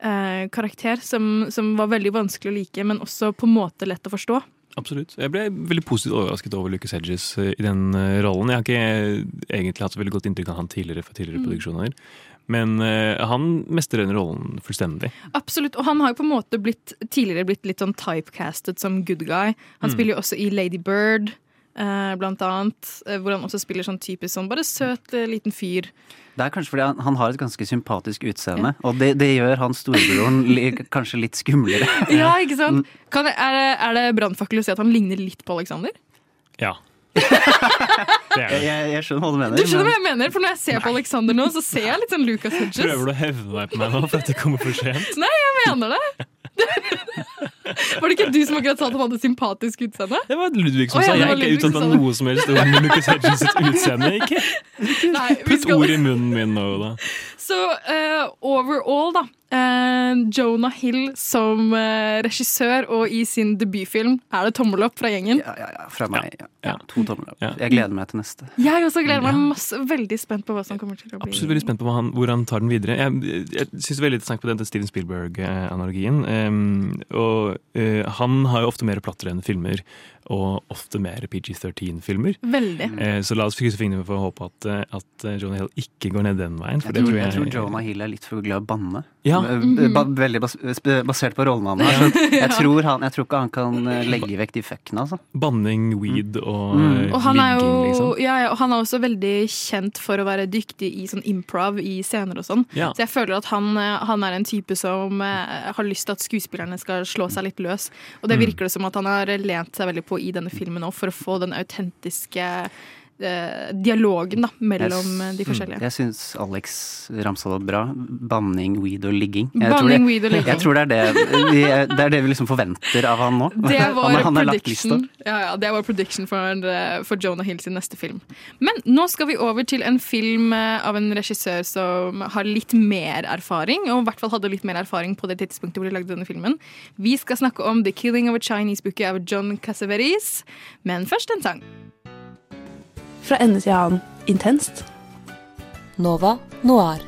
eh, karakter som, som var veldig vanskelig å like, men også på en måte lett å forstå. Absolutt. Jeg ble veldig positivt overrasket over Lucas Hedges eh, i den eh, rollen. Jeg har ikke egentlig hatt så veldig godt inntrykk av han tidligere fra tidligere Mm. produksjoner. Men uh, han mestrer den rollen fullstendig. Absolutt, og han har jo på en måte blitt, tidligere blitt litt sånn typecastet som good guy. Han Mm. spiller jo også i Lady Bird, eh, blant annet, eh, hvor han også spiller sånn typisk sånn bare søt eh, liten fyr. Det er kanskje fordi han, han har et ganske sympatisk utseende, og det, det gjør han storebroren li, kanskje litt skumlere. (laughs) Ja, ikke sant? Kan, jeg- er det, er det brannfakkel å si at han ligner litt på Alexander? Ja. (laughs) Jeg, jeg, jeg skjønner hva du mener. Du skjønner hva jeg mener? For når jeg ser på Alexander nå, så ser jeg litt sånn Lucas Hedges. Prøver du å hevne deg på meg nå for at det kommer for sent? Nei, jeg mener det! (laughs) Var det ikke du som akkurat sa at han hadde sympatisk utseende? Det var Ludvig som oh, ja, sa jeg er har ikke uttalt meg noe som helst (laughs) om Lucas Hedges utseende. Ikke Nei, putt skal- ord i munnen min nå, da. Så uh, overall, da. Uh, Jonah Hill som uh, regissør og i sin debutfilm er det tommel opp fra gjengen. Ja, Fra meg. Ja. Ja. To tommel opp. Ja. Jeg gleder meg til neste. Jeg også gleder meg masse, veldig spent på hva som kommer til å bli. Absolutt veldig spent på hva han, hvor han tar den videre. Jeg, jeg syns veldig interessant på den til Steven Spielberg-analogien. Um, og han har jo ofte mer platter enn filmer, og ofte mer PG-13-filmer. Veldig. Eh, så la oss krysse fingrene for å håpe at, eh, at eh, Jonah Hill ikke går ned den veien. For Jeg det tror, jeg jeg, tror Jonah Hill er litt for glad i å banne. Ja. Eh, ba, veldig bas basert på rollen han har. Jeg, (laughs) tror han, jeg tror ikke han kan legge vekk de fuckene, altså. Banning, weed og Mm. Og han er jo liksom. ja, ja, og han er også veldig kjent for å være dyktig i sånn improv i scener og sånn. Ja. Så jeg føler at han, han er en type som har lyst til at skuespillerne skal slå seg litt løs. Og det Mm. virker det som at han har lent seg veldig på i denne filmen òg, for å få den autentiske dialogen da, mellom jeg, de forskjellige. Jeg syns Alex ramsa det bra. Banning, weed og ligging. Jeg Banning, tror det, weed og ligging. Jeg tror det er det vi, det er det vi liksom forventer av han nå. (laughs) Det var han, han prediction, ja, ja, det var prediction for, eh, for Jonah Hill sin neste film. Men nå skal vi over til en film eh, av en regissør som har litt mer erfaring, og i hvert fall hadde litt mer erfaring på det tidspunktet hvor de lagde denne filmen. Vi skal snakke om The Killing of a Chinese Bookie av John Cassavetes, men først en sang. Fra ende til annen intenst. Nova Noir.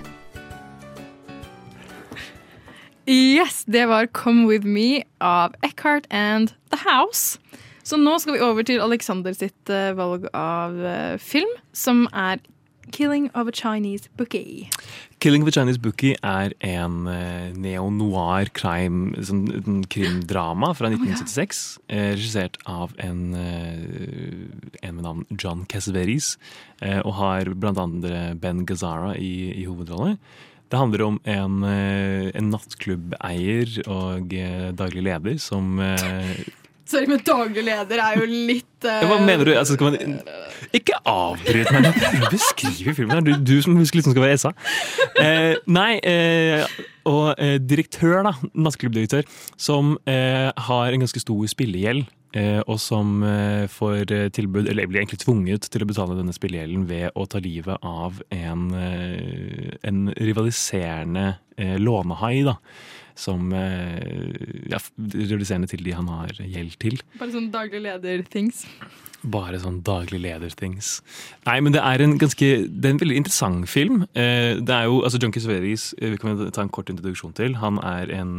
Yes, det var Come With Me av Eckhart and The House. Så nå skal vi over til Alexander sitt eh, valg av eh, film, som er Killing of a Chinese Bookie. 'Killing of a Chinese Bookie' er en eh, neo-noir crime, sånn, krimdrama fra 1976. eh, regissert av en, eh, en med navn John Cassavetes. Og har blant andre Ben Gazzara i, i hovedrolle. Det handler om en, en nattklubbeier og daglig leder som Sorry, men daglig leder er jo litt eh, Hva mener du? Altså, man, ikke avbryt meg! Du Beskriv filmen. Du, du som husker liksom skal være Esa. Eh, nei, eh, og eh, direktør, da, nattklubbdirektør, som eh, har en ganske stor spillegjeld. Eh, og som eh, får eh, tilbud, eller blir egentlig tvunget til å betale denne spillegjelden ved å ta livet av en, eh, en rivaliserende eh, lånehai. da som eh, ja, reduserende til de han har gjeld til. Bare sånn daglig leder-things. Bare sånn daglig leder-things. Nei, men det er en ganske Det er en veldig interessant film. Eh, det er jo, altså John Sveris, eh, vi kan ta en kort introduksjon til. Han er en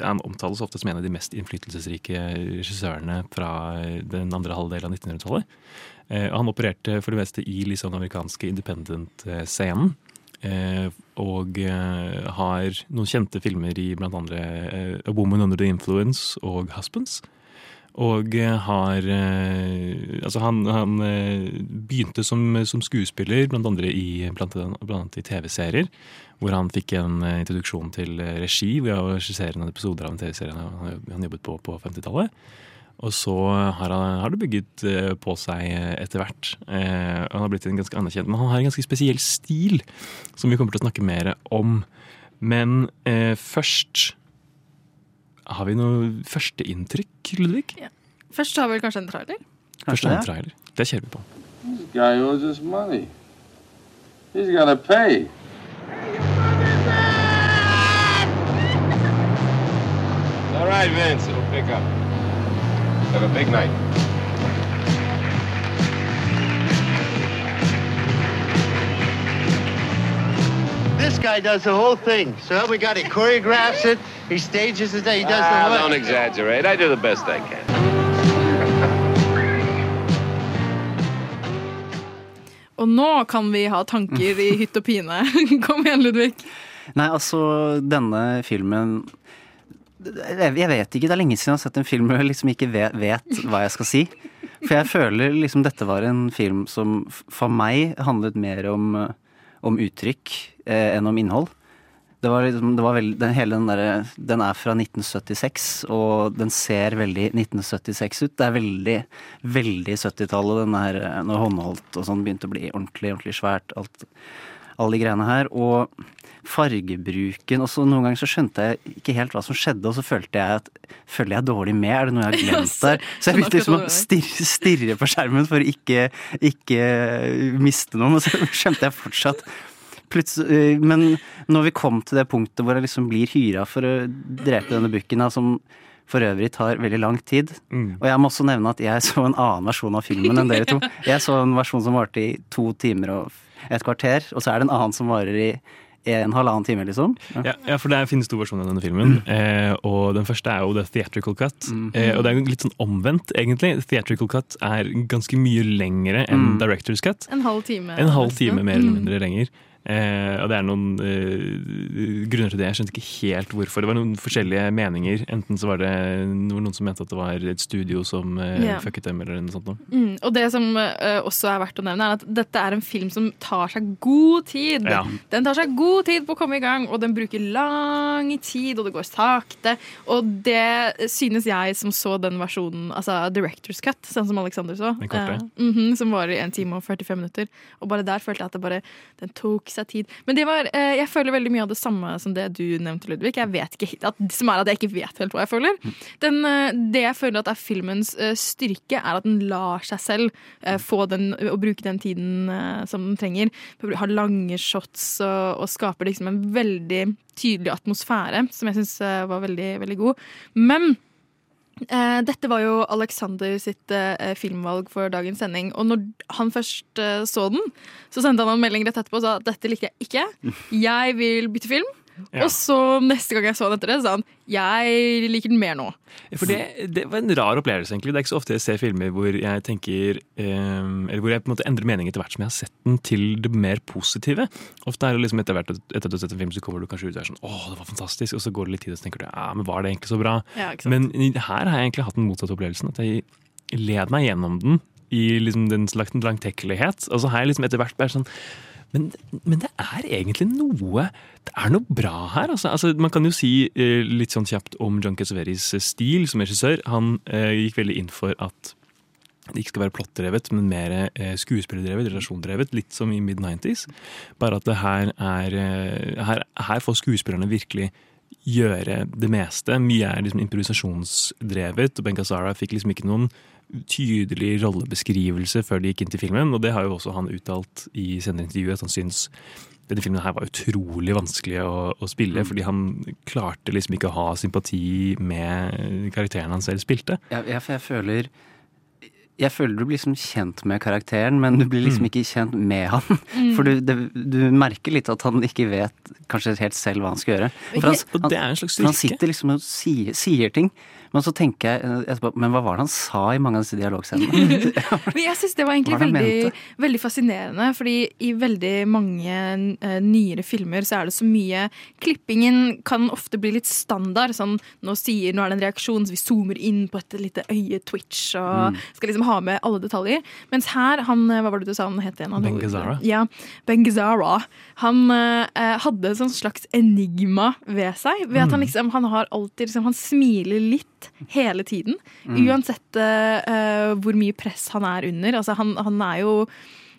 Han omtales ofte som en av de mest innflytelsesrike regissørene fra den andre halvdelen av 1900-tallet. Eh, han opererte for det meste i liksom den amerikanske independent-scenen. Eh, og eh, har noen kjente filmer i blant andre eh, A Woman Under the Influence og Husbands. Og har Altså, han, han begynte som, som skuespiller, blant andre i, i TV-serier. Hvor han fikk en introduksjon til regi ved å regissere noen episoder av en TV-serie han jobbet på på 50-tallet. Og så har, han, har det bygget eh, på seg eh, etter hvert. Eh, han har blitt en ganske anerkjent, men han har en ganske spesiell stil, som vi kommer til å snakke mer om. Men eh, først Har vi noe førsteinntrykk, Ludvig? Først har vi vel kanskje en trailer? Først en trailer. Det kjører vi på. This guy owes us money. He's gonna pay. All right, Vince, it'll pick up. Have a big night. This guy does the whole thing. So we got it. choreographs it, he stages it, he does Ah, the don't exaggerate. I do the best I can. Og nå kan vi ha tanker i (laughs) hytt og pine. (laughs) Kom igjen, Ludvig. Nei, altså, denne filmen jeg vet ikke, det er lenge siden jeg har sett en film hvor jeg liksom ikke vet, vet hva jeg skal si. For jeg føler liksom dette var en film som for meg handlet mer om, eh, om uttrykk eh, enn om innhold. Det var liksom, det var veldig, den, hele den der, Den er fra 1976, og den ser veldig 1976 ut. Det er veldig, veldig 70-tallet, den her eh, når håndholdt og sånn begynte å bli ordentlig, ordentlig svært. Alt, alle de greiene her. Og fargebruken Og så Noen ganger så skjønte jeg ikke helt hva som skjedde, og så følte jeg at Følger jeg dårlig med? Er det noe jeg har (laughs) glemt der? Så jeg begynte liksom å stirre, stirre på skjermen for å ikke, ikke miste noe, men så (laughs) skjønte jeg fortsatt men når vi kom til det punktet hvor jeg liksom blir hyra for å drepe denne bukken, som for øvrig tar veldig lang tid. Mm. Og jeg må også nevne at jeg så en annen versjon av filmen enn dere to. (laughs) Jeg så en versjon som varte i to timer og et kvarter, og så er det en annen som varer i en halvannen time, liksom. Ja, ja, for det finnes to versjoner av denne filmen. Eh, og Den første er jo The Theatrical Cut. Eh, og det er litt sånn omvendt, egentlig. The Theatrical Cut er ganske mye lengre enn Mm. Director's Cut. En halv time. En halv time mer eller Mm. mindre lenger. Eh, og det er noen eh, grunner til det. Jeg skjønte ikke helt hvorfor. Det var noen forskjellige meninger. Enten så var det noen som mente at det var et studio som eh, yeah. fucket dem, eller noe sånt. Mm, og det som eh, også er verdt å nevne, er at dette er en film som tar seg god tid. Ja. Den tar seg god tid på å komme i gang, og den bruker lang tid, og det går sakte. Og det synes jeg som så den versjonen, altså Director's Cut, sånn som Alexander så, eh, mhm, som varer 1 time og 45 minutter. Og bare der følte jeg at det bare, den tok seg tid. Men det var, eh, jeg føler veldig mye av det samme som det du nevnte, Ludvig. Jeg vet ikke, at, som er at jeg ikke vet helt hva jeg føler. Den, eh, det jeg føler at er filmens eh, styrke, er at den lar seg selv få den, og bruke den tiden som den trenger. Har lange shots og, og skaper liksom en veldig tydelig atmosfære, som jeg syns var veldig, veldig god. Men dette var jo Alexander sitt eh, filmvalg for dagens sending. Og når han først eh, så den, så sendte han en melding rett etterpå og sa dette likte jeg ikke. (laughs) Jeg vil bytte film. Ja. Og så neste gang jeg så den etter det, sa han jeg liker den mer nå. For det, det var en rar opplevelse, egentlig. Det er ikke så ofte jeg ser filmer hvor jeg tenker eh, Eller hvor jeg på en måte endrer mening etter hvert som jeg har sett den, til det mer positive. Ofte er det liksom etter hvert etter at du har sett en film, så kommer du kanskje ut og er sånn Å, det var fantastisk. Og så går det litt tid, og så tenker du Ja, men var det egentlig så bra? Ja, men her har jeg egentlig hatt den motsatte opplevelsen. At jeg led meg gjennom den i liksom den slags langtekkelighet. Og så har jeg liksom etter hvert bare sånn men, men det er egentlig noe Det er noe bra her. Altså, altså, man kan jo si eh, litt sånn kjapt om John Cassavetes eh, stil som regissør. Han eh, gikk veldig inn for at det ikke skal være plottdrevet, men mer eh, skuespillerdrevet, relasjondrevet. Litt som i mid-90s. Bare at det her er eh, her, her får skuespillerne virkelig gjøre det meste. Mye er liksom improvisasjonsdrevet, og Ben Gazzara fikk liksom ikke noen tydelig rollebeskrivelse før de gikk inn til filmen, og det har jo også han uttalt i senderintervjuet, at han syns denne filmen her var utrolig vanskelig å, å spille, fordi han klarte liksom ikke å ha sympati med karakteren han selv spilte. Ja, jeg, jeg føler jeg føler du blir liksom kjent med karakteren, men du blir liksom Mm. ikke kjent med han. Mm. For du, det, du merker litt at han ikke vet kanskje helt selv hva han skal gjøre. For han, Og det er en slags styrke. han sitter liksom og sier, sier ting, men så tenker jeg eh, etterpå Men hva var det han sa i mange av disse dialogscenene? (laughs) (laughs) Jeg syns det var egentlig det veldig, veldig fascinerende, fordi i veldig mange uh, nyere filmer så er det så mye Klippingen kan ofte bli litt standard. Sånn nå sier nå er det en reaksjon, så vi zoomer inn på et lite øye twitch og Mm. skal liksom ha med alle detaljer. Mens her, han eh, Hva var det du sa han het igjen? Ben Gazzara. Ja, Ben Gazzara. Han eh, hadde et slags enigma ved seg. Ved at han Mm. liksom Han har alltid liksom, Han smiler litt hele tiden. Mm. Uansett eh, eh, hvor mye press han er under. Altså, han, han er jo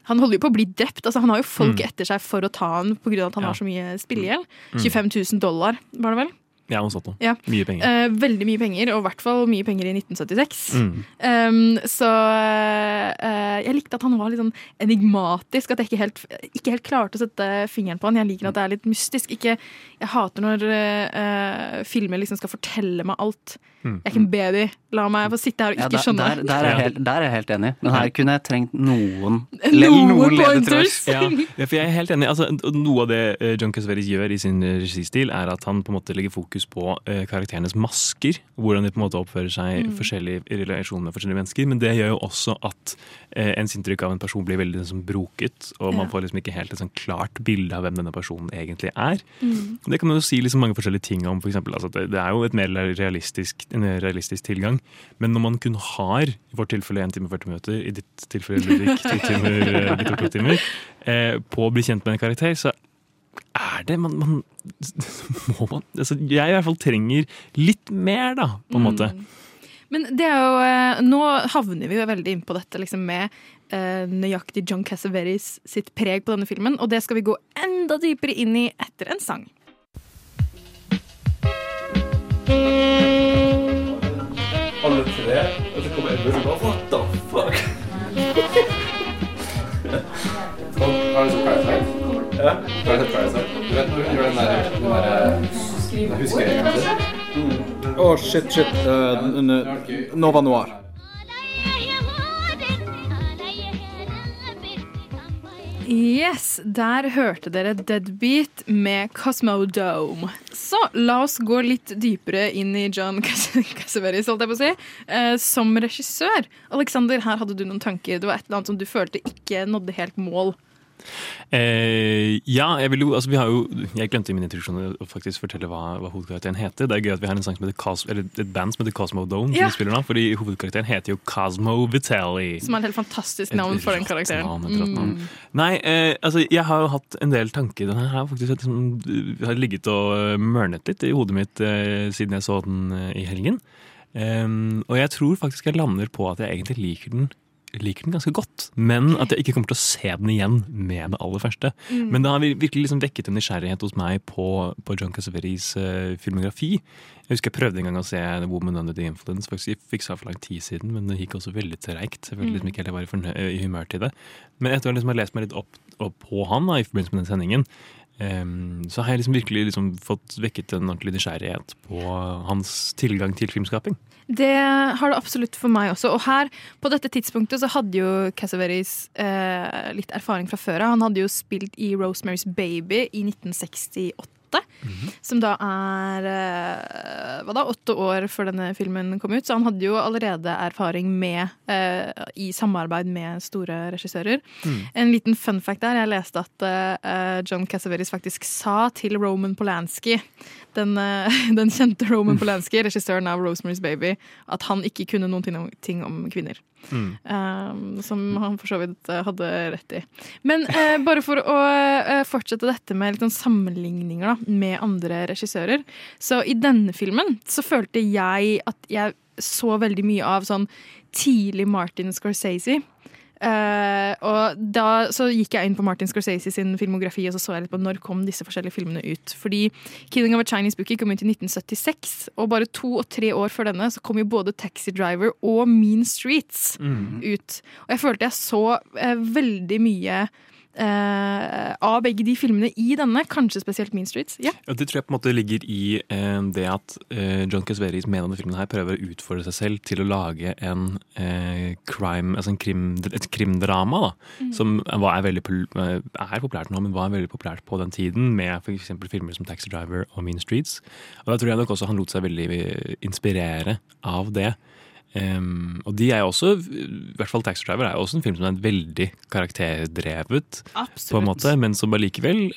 han holder jo på å bli drept. Altså, han har jo folk Mm. etter seg for å ta han pga. at han Ja. har så mye spillegjeld. Mm. 25 000 dollar, var det vel? Ja, noe sånt noe. Ja. Mye penger. Eh, veldig mye penger, og i hvert fall mye penger i 1976. Mm. Um, så eh, jeg likte at han var litt sånn enigmatisk. At jeg ikke helt, ikke helt klarte å sette fingeren på han. Jeg liker at det er litt mystisk. Ikke, jeg hater når eh, filmer liksom skal fortelle meg alt. Mm. Jeg er ikke en baby. La meg få sitte her og Ja, ikke der, skjønne. der, der, er jeg helt, der er jeg helt enig. Men her kunne jeg trengt noen (laughs) Noen ledetråder. Ja, ja, for jeg er helt enig. Altså, noe av det eh, John Cusveris gjør i sin eh, registil, er at han på en måte legger fokus på eh, karakterenes masker. Hvordan de på en måte oppfører seg Mm. i relasjon med forskjellige mennesker. Men det gjør jo også at eh, ens inntrykk av en person blir veldig liksom, broket. Og man får liksom ikke helt et sånn klart bilde av hvem denne personen egentlig er. Mm. Det kan man jo si liksom mange forskjellige ting om. For eksempel, altså, det, det er jo et mer realistisk, en realistisk tilgang. Men når man kun har, i vårt tilfelle 1 time og 40 minutter, i ditt tilfelle Ludvig, 2 (laughs) timer, eh, to timer, eh, på å bli kjent med en karakter, så er det man, man (laughs) må man altså, Jeg i hvert fall trenger litt mer, da, på en måte. Mm. Men det er jo eh, Nå havner vi jo veldig inn på dette liksom med eh, nøyaktig John Cassaveris sitt preg på denne filmen, og det skal vi gå enda dypere inn i etter en sang. Alle tre, og så kommer Edmund og bare What the fuck? (laughs) Ja? Du? Du vet når hun gjør den der, den der husker jeg ikke. Mm. Å, shit, shit. Eh, n- n- Nova Noir. Yes, der hørte dere Deadbeat med Cosmodome. Så la oss gå litt dypere inn i John Cassavetes, holdt jeg på å si, eh, som regissør. Alexander, her hadde du noen tanker. Det var et eller annet som du følte ikke nådde helt mål. Eh, ja, jeg vil jo, altså vi har jo Jeg glemte i min introduksjon å faktisk fortelle hva, hva hovedkarakteren heter. Det er gøy at vi har en sang som heter Cos, eller et band som heter Cosmo Dome, Ja. som spiller nå, fordi hovedkarakteren heter jo Cosmo Vitelli. Som er et helt fantastisk Et navn for den karakteren. navn. Mm. Nei, eh, altså jeg har jo hatt en del tanker. Den her har faktisk liksom, har ligget og eh, mørnet litt i hodet mitt eh, siden jeg så den eh, i helgen. Um, og jeg tror faktisk jeg lander på at jeg egentlig liker den liker den ganske godt, men at jeg ikke kommer til å se den igjen med det aller første. Mm. Men det har vir- virkelig liksom vekket en nysgjerrighet hos meg på, på John Cassavetes uh, filmografi. Jeg husker jeg prøvde en gang å se The Woman Under the Influence. Faktisk jeg fiksa for lang tid siden, men det gikk også veldig treigt. Jeg følte Mm. liksom ikke heller jeg var i humør til det. Men etter å liksom ha lest meg litt opp, opp på han da, i forbindelse med den sendingen, em, så har jeg liksom virkelig liksom fått vekket en ordentlig nysgjerrighet på hans tilgang til filmskaping. Det har det absolutt for meg også. Og her, på dette tidspunktet, så hadde jo Cassaveris eh, litt erfaring fra før av. Han hadde jo spilt i Rosemary's Baby i 1968. Som da er eh, hva da, åtte år før denne filmen kom ut. Så han hadde jo allerede erfaring med eh, i samarbeid med store regissører. Mm. En liten fun fact der. Jeg leste at eh, John Cassaveris faktisk sa til Roman Polanski, den, (laughs) den kjente Roman Polanski, regissøren av Rosemary's Baby, at han ikke kunne noen ting om, ting om kvinner. Um, som han for så vidt eh, hadde rett i. Men uh, bare for å uh, fortsette dette med litt sånn sammenligninger da, med andre regissører. Så i denne filmen så følte jeg at jeg så veldig mye av sånn tidlig Martin Scorsese. Eh, og da så gikk jeg inn på Martin Scorsese sin filmografi og så så jeg litt på når kom disse forskjellige filmene ut. Fordi 'Killing of a Chinese Bookie' kom ut i 1976, og bare to og tre år før denne så kom jo både 'Taxi Driver' og 'Mean Streets' mm. ut. Og jeg følte jeg så uh, veldig mye av begge de filmene i denne, kanskje spesielt 'Mean Streets'. Ja. ja det tror jeg på en måte ligger i eh, det at eh, John Casveris med denne filmen her prøver å utfordre seg selv til å lage en eh, crime, altså en krim, et krimdrama, da. Mm. Som var, er, veldig, eh, er populært nå, men var veldig populært på den tiden, med f.eks. filmer som Taxi Driver og Mean Streets. Og da tror jeg nok også han lot seg veldig eh, inspirere av det. Em, og de er jo også, i hvert fall Taxi Driver er jo også en film som er veldig karakterdrevet, på en måte, men som allikevel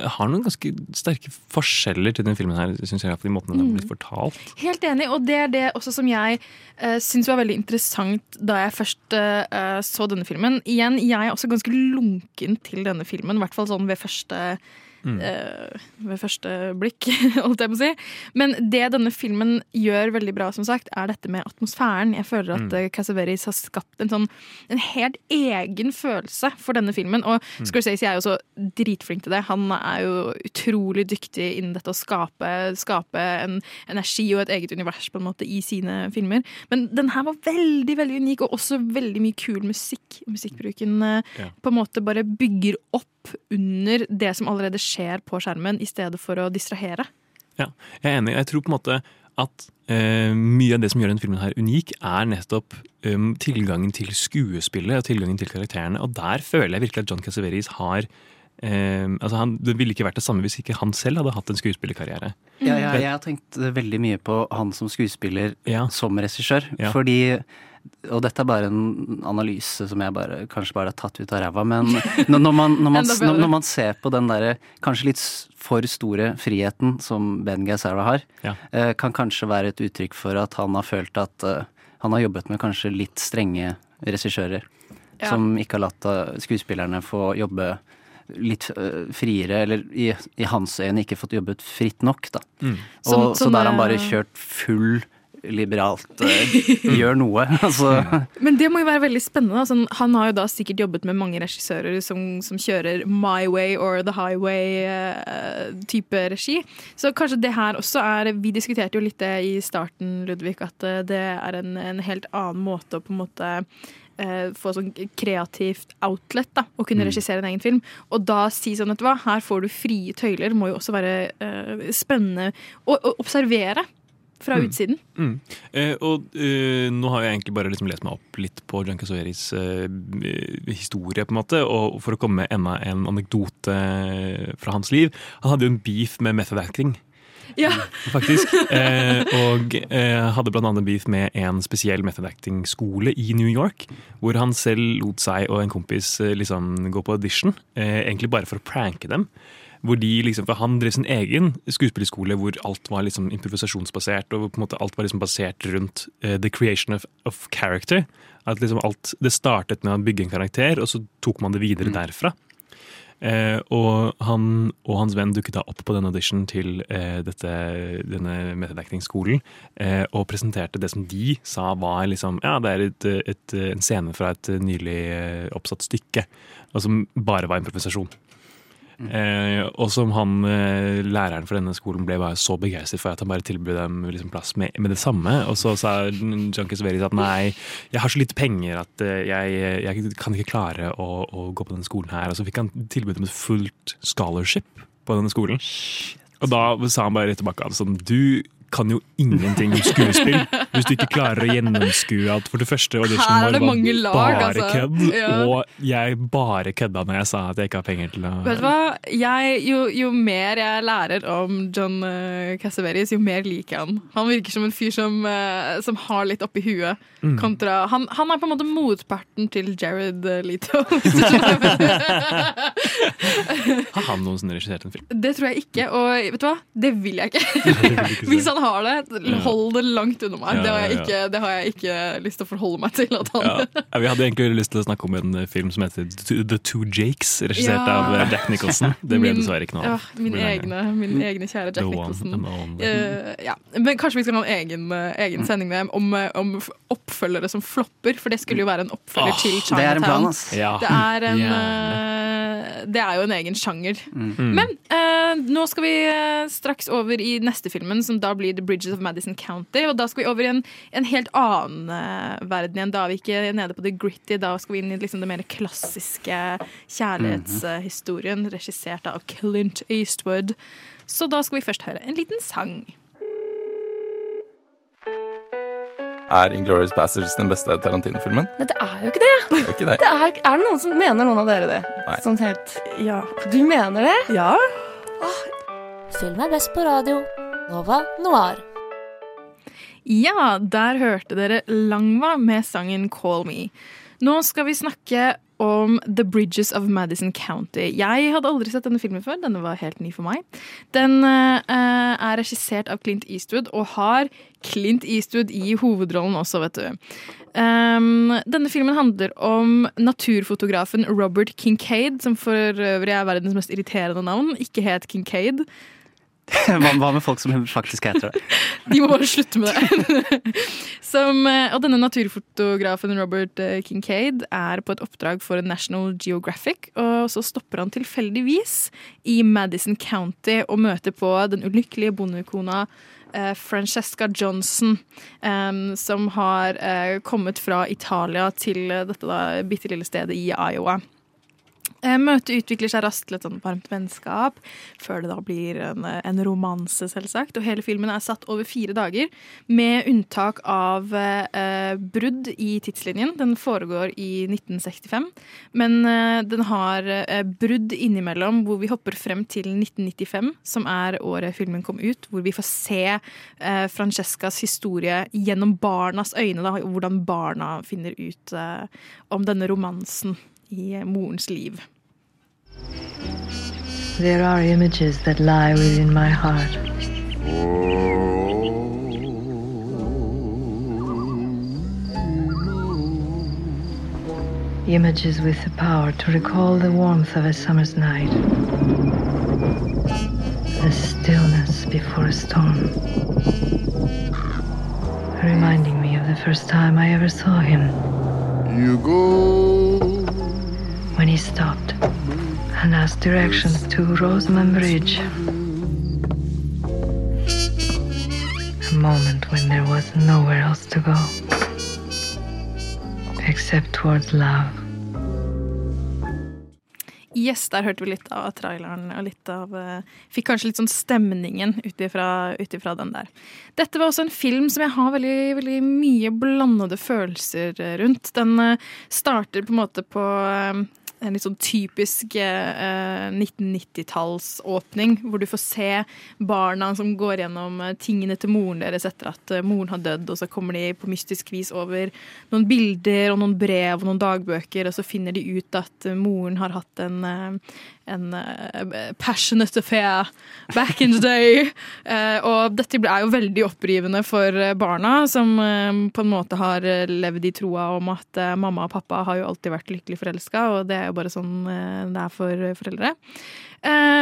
har noen ganske sterke forskjeller til den filmen her, synes jeg, for de måten den har blitt Mm. fortalt. Helt enig, og det er det også som jeg uh, syns var veldig interessant da jeg først uh, så denne filmen. Igjen, jeg er også ganske lunken til denne filmen, i hvert fall sånn ved første Mm. eh, ved første blikk, (laughs) holdt jeg på å si. Men det denne filmen gjør veldig bra, som sagt, er dette med atmosfæren. Jeg føler at Mm. mm. Har skapt en sånn en helt egen følelse for denne filmen. Og Mm. Scorsese er jo så dritflink til det. Han er jo utrolig dyktig innen dette å skape, skape en energi og et eget univers på en måte i sine filmer. Men den her var veldig veldig unik, og også veldig mye kul musikk. Musikkbruken eh, Ja. på en måte bare bygger opp under det som allerede skjer på skjermen, i stedet for å distrahere. Ja, jeg er enig. Jeg tror på en måte at eh, mye av det som gjør denne filmen her unik, er nettopp um, tilgangen til skuespillet og tilgangen til karakterene. Og der føler jeg virkelig at John Cassavetes har Um, altså han, Det ville ikke vært det samme hvis ikke han selv hadde hatt en skuespillerkarriere. Ja, ja, jeg har tenkt veldig mye på han som skuespiller som regissør. Ja. Fordi og dette er bare en analyse som jeg bare, kanskje bare har tatt ut av ræva, men når, når, man, når, (laughs) man, når, man ser på den derre kanskje litt for store friheten som Ben Gazzara har, Ja. eh, kan kanskje være et uttrykk for at han har følt at eh, han har jobbet med kanskje litt strenge regissører. Ja. Som ikke har latt eh, skuespillerne få jobbe litt friere, eller i, i hans øyne ikke fått jobbet fritt nok, da. Mm. Og, Som- så der da har han bare kjørt full liberalt. eh, gjør noe. (laughs) Altså. Men det må jo være veldig spennende. Sånn, han har jo da sikkert jobbet med mange regissører som, som kjører My Way or The Highway-type regi. Så kanskje det her også er Vi diskuterte jo litt det i starten, Ludvig, at eh, det er en, en helt annen måte å på en måte eh, få sånn kreativt outlet, da, å kunne Mm. regissere en egen film. Og da si sånn, vet du hva, her får du frie tøyler, må jo også være uh, spennende å, å observere. Fra Mm. utsiden. Mm. Eh, og eh, nå har jeg egentlig bare liksom lest meg opp litt på John Cassaveris eh, historie, på en måte, og for å komme med enda en anekdote fra hans liv. Han hadde jo en beef med method acting. Ja. Faktisk. Eh, og eh, hadde annet en beef med en spesiell method acting-skole i New York. Hvor han selv lot seg og en kompis eh, liksom gå på audition, eh, egentlig bare for å pranke dem. Hvor de liksom, for Han drev sin egen skuespillerskole hvor alt var liksom improvisasjonsbasert. og på en måte Alt var liksom basert rundt uh, the creation of, of character. At liksom alt, Det startet med å bygge en karakter, og så tok man det videre derfra. Uh, og, han og hans venn dukket da opp på den audition til uh, dette, denne metadekningsskolen eh, og presenterte det som de sa var liksom Ja, det er et, et, en scene fra et nylig oppsatt stykke, og som bare var improvisasjon. Eh, og som han, eh, læreren for denne skolen ble bare så begeistret for at han bare tilbød dem liksom plass med, med det samme. Og så sa John Cassavetes at nei, jeg har så lite penger at eh, jeg, jeg kan ikke klare å, å gå på denne skolen her. Og så fikk han tilbud om et fullt scholarship på denne skolen. Og da sa han bare rett tilbake sånn Du kan jo ingenting om skuespill hvis du ikke klarer å gjennomskue at for det første auditionen vår var lag, bare altså. kødd, Ja. og jeg bare kødda når jeg sa at jeg ikke har penger til å Vet du hva? Jeg, jo, jo mer jeg lærer om John uh, jo mer liker jeg han. Han virker som en fyr som, eh, som har litt oppi huet. Mm. Kontra, han, han er på en måte motparten til Jared eh, Leto. (laughs) (laughs) Har han noensinne regissert en film? det tror jeg ikke, og vet du hva? Det vil jeg ikke (laughs) Hvis han har det, hold det langt unna meg. Ja, Det, har ikke, det har jeg ikke lyst til å forholde meg til. At han Ja. Ja, Vi hadde egentlig lyst til å snakke om en eh, film som heter The- Two Jakes, regissert Ja. av eh, Jack Nicholson. Det ble Min- dessverre ikke noe ja, av. min, egne, min egne kjære Jack Nicholson. Uh. Eh, ja. Men kanskje vi skal ha en egen, egen sending med om, om oppfølgere som flopper, for det skulle jo være en oppfølger oh, til det er en plan, ass. Ja. Det, er en, yeah. det er jo en egen sjanger. Mm. Men uh, nå skal vi straks over i neste filmen, som da blir The Bridges of Madison County. Og da skal vi over i en, en helt annen eh, verden igjen. Da er vi ikke nede på the gritty, da skal vi inn i liksom det mer klassiske kjærlighetshistorien, regissert av Clint Eastwood. Så da skal vi først høre en liten sang. Er Inglourious Passages den beste Tarantino-filmen? Nei, det er jo ikke det. Det er ikke det. Det er, er det noen som mener noen av dere det? Nei. Sånn helt Ja. Du mener det? Ja. Film er best på radio. Nova Noir. Ja, der hørte dere Langva med sangen Call Me. Nå skal vi snakke om The Bridges of Madison County. Jeg hadde aldri sett denne filmen før. Denne var helt ny for meg. Den uh, er regissert av Clint Eastwood og har Clint Eastwood i hovedrollen også, vet du. Um, denne filmen handler om naturfotografen Robert Kincaid, som for øvrig er verdens mest irriterende navn. Ikke het Kincaid. (laughs) Hva, med folk som faktisk heter det? (laughs) De må bare slutte med det. (laughs) Som, eh, og denne naturfotografen Robert eh, Kincaid er på et oppdrag for National Geographic, og så stopper han tilfeldigvis i Madison County og møter på den ulykkelige bondekona eh, Francesca Johnson, som har kommet fra Italia til dette bitte lille stedet i Iowa. Eh, Møtet utvikler seg raskt til et sånn varmt vennskap, før det da blir en, en romanse, selvsagt. Og hele filmen er satt over fire dager, med unntak av eh, brudd i tidslinjen. Den foregår i 1965, men eh, den har eh, brudd innimellom hvor vi hopper frem til 1995, som er året filmen kom ut, hvor vi får se eh, Francescas historie gjennom barnas øyne, da, hvordan barna finner ut eh, om denne romansen i morens liv. There are images that lie within my heart. Images with the power to recall the warmth of a summer's night, the stillness before a storm, reminding me of the first time I ever saw him. You go. He stopped and asked directions to Rosamond Bridge. A moment when there was nowhere else to go except towards love. Yes, der hørte vi litt av traileren og litt av eh, Fikk kanskje litt sånn stemningen ut ifra den der. Dette var også en film som jeg har veldig, veldig mye blandede følelser eh, rundt. Den eh, starter på en måte på en litt sånn typisk eh, 1990-tallsåpning, hvor du får se barna som går gjennom eh, tingene til moren deres etter at eh, moren har dødd, og så kommer de på mystisk vis over noen bilder og noen brev og noen dagbøker, og så finner de ut at eh, moren har hatt en, eh, en uh, passionate affair back in the day. Uh, (laughs) og dette er jo veldig opprivende for eh, barna, som uh, på en måte har levd i troa om at mamma og pappa har jo alltid vært lykkelig forelska, og det er jo bare sånn det er for foreldre.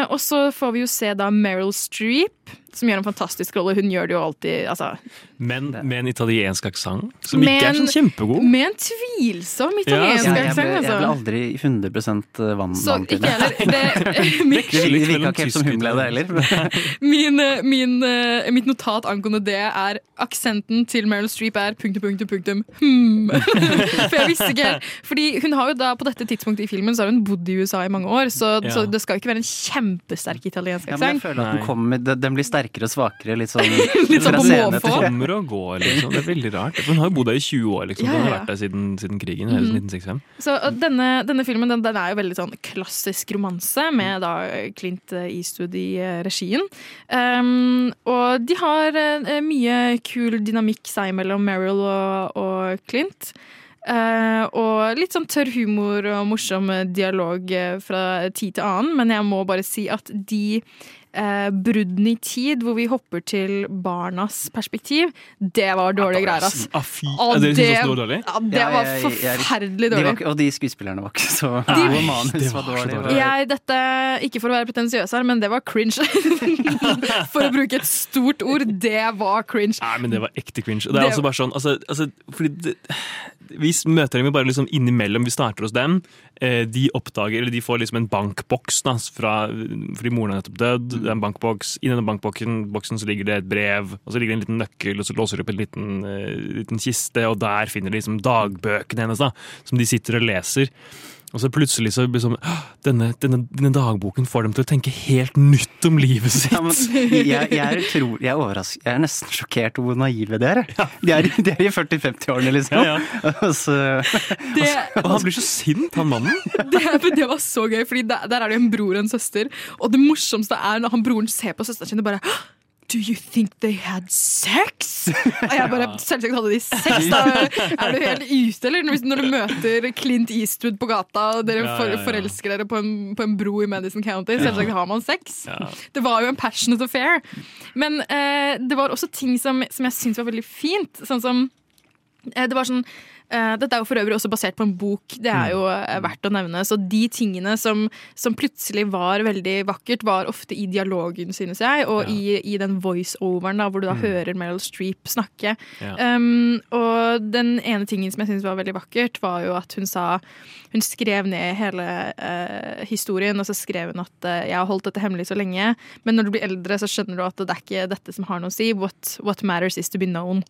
Og så får vi jo se da Meryl Streep, som gjør en fantastisk rolle. Hun gjør det jo alltid altså, Men med en italiensk aksent, som ikke er Med sånn kjempegod. Med en tvilsom italiensk ja. jeg, altså. aksent, jeg ble altså. aldri 100% vann, Så vant til ikke heller. (laughs) Det, Det (laughs) virka ikke helt som hun ble det heller. (laughs) min, eh, min, eh, mitt notat angående det er aksenten til Meryl Streep er punktum, punktum, punktum hmm. For jeg visste ikke. Fordi hun har jo da på dette tidspunktet i filmen så har hun bodd i USA i mange år, så, Ja. så det skal jo ikke være en kjempesterk italiensk Ja, men jeg aksent. føler at den, kommer, den blir sterkere og svakere, litt sånn, (laughs) Litt sånn fra på scene måfå. til- Kommer og går, liksom. Det er veldig rart. For hun har jo bodd der i 20 år, liksom. Ja, Hun har vært der siden, siden krigen, hele Mhm. 1965. Så denne, denne filmen den, den er jo veldig sånn klassisk romanse, med da Clint Eastwood i regien. Um, og de har uh, mye kul dynamikk seg mellom Meryl og, og Clint. Uh, og litt sånn tørr humor og morsom dialog eh, fra tid til annen, men jeg må bare si at de eh, bruddene i tid hvor vi hopper til barnas perspektiv, det var dårlige greier, ass. Ah, fy. Og Er det det, det var dårlig? ja, det var forferdelig de var dårlig. og de skuespillerne var ikke så De- gode. Manus det var var så dårlig. dårlig. Jeg, dette, ikke for å være pretensiøs her, men det var cringe. (laughs) for å bruke et stort ord, det var cringe. Nei, men det var ekte cringe. Og Det er Det- altså bare sånn, altså, altså fordi det, Vi møter dem jo bare liksom innimellom. Vi starter hos dem. Eh, De oppdager, eller de får liksom en bankboks da, fra, fordi moren er nettopp dødd. Det er en bankboks. I denne bankboksen boksen så ligger det et brev, og så ligger det en liten nøkkel, og så låser de opp en liten, eh, liten kiste, og der finner de liksom dagbøkene hennes, da, som de sitter og leser. Og så plutselig så blir det sånn denne, denne, denne dagboken får dem til å tenke helt nytt om livet sitt. Ja, men jeg, jeg, er utro, jeg, er jeg er nesten sjokkert over hvor naive de er. Ja. De er, de er i 40-50-årene, liksom. Ja, (laughs) Og så, Det, Og han blir så sint, han mannen. (laughs) det, det var så gøy, for der, der er det en bror og en søster. Og det morsomste er når han broren ser på søsteren sin og bare Do you think they had sex? Og jeg bare, (laughs) Selvsagt hadde de sex. (laughs) Da er du helt ute, eller? Når du møter Clint Eastwood på gata, og dere for, forelsker dere på en, på en bro i Madison County, selvsagt har man sex. Det var jo en passionate affair. Men eh, det var også ting som, som jeg syntes var veldig fint. Sånn som eh, Det var sånn dette er jo for øvrig også basert på en bok, det er jo eh, verdt å nevne. Så de tingene som, som plutselig var veldig vakkert, var ofte i dialogen, synes jeg, og i, i den voiceoveren, hvor du da hører Meryl Streep snakke. Ja. Um, og den ene tingen som jeg synes var veldig vakkert, var jo at hun sa Hun skrev ned hele uh, historien, og så skrev hun at uh, jeg har holdt dette hemmelig så lenge, men når du blir eldre, så skjønner du at det er ikke dette som har noe å si. What, what matters is to be known.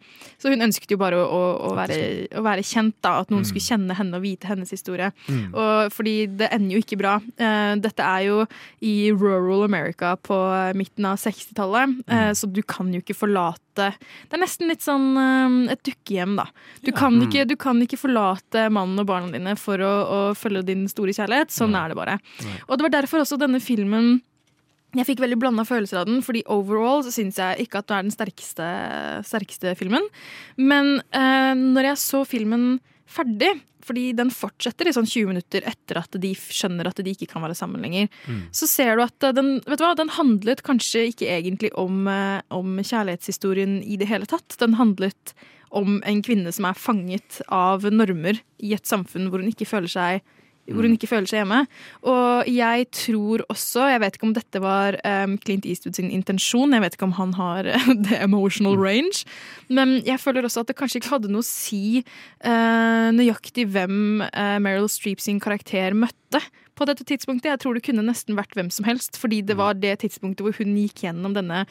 Så hun ønsket jo bare å, å, å, være, å være kjent, da. At noen skulle kjenne henne og vite hennes historie. Mm. Og fordi det ender jo ikke bra. Uh, dette er jo i rural America på midten av 60-tallet, eh, så du kan jo ikke forlate Det er nesten litt sånn uh, et dukkehjem, da. Du, kan Mm. ikke, du kan ikke forlate mannen og barna dine for å, å følge din store kjærlighet. Sånn er det bare. Og det var derfor også denne filmen jeg fikk veldig blanda følelser av den, fordi overall så syns jeg ikke at det er den sterkeste, sterkeste filmen. Men eh, når jeg så filmen ferdig, fordi den fortsetter i sånn 20 minutter etter at de skjønner at de ikke kan være sammen lenger, Mm. så ser du at eh, den, vet du hva, den handlet kanskje ikke egentlig om, eh, om kjærlighetshistorien i det hele tatt. Den handlet om en kvinne som er fanget av normer i et samfunn hvor hun ikke føler seg hvor hun ikke føler seg hjemme. Og jeg tror også, jeg vet ikke om dette var um, Clint Eastwood sin intensjon, jeg vet ikke om han har (laughs) the emotional range, men jeg føler også at det kanskje ikke hadde noe å si uh, nøyaktig hvem uh, Meryl Streep sin karakter møtte på dette tidspunktet. Jeg tror det kunne nesten vært hvem som helst, fordi det var det tidspunktet hvor hun gikk gjennom denne,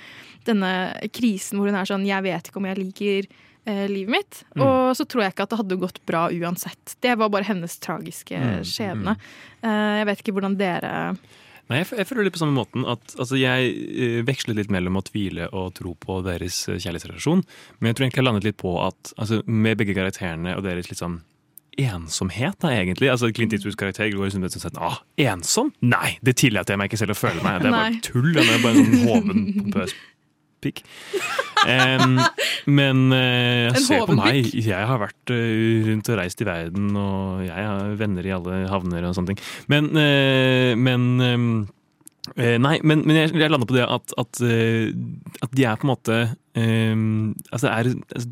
denne krisen hvor hun er sånn Jeg vet ikke om jeg liker livet mitt. Mm. Og så tror jeg ikke at det hadde gått bra uansett. Det var bare hennes tragiske Mm, skjebne. Eh, jeg vet ikke hvordan dere Nei, jeg, jeg føler litt på samme måten at altså, jeg vekslet veksler litt mellom å tvile og tro på deres eh, kjærlighetsrelasjon. Men jeg tror egentlig jeg landet litt på at altså, med begge karakterene og deres litt sånn ensomhet, da, egentlig. Altså, Clint Eastwoods karakter går liksom sånn sett, ah, ensom? Nei, det tillater jeg meg ikke selv å føle meg. Det er (laughs) bare tull. Det er bare en sånn hoven, pompøs pikk. Um, men uh, En se på meg. Jeg har vært uh, rundt og reist i verden, og jeg har venner i alle havner og sånne ting. Men, uh, men um, eh, Nei, men, men jeg, jeg lander på det at, at, eh, at de er på en måte em, altså er, altså,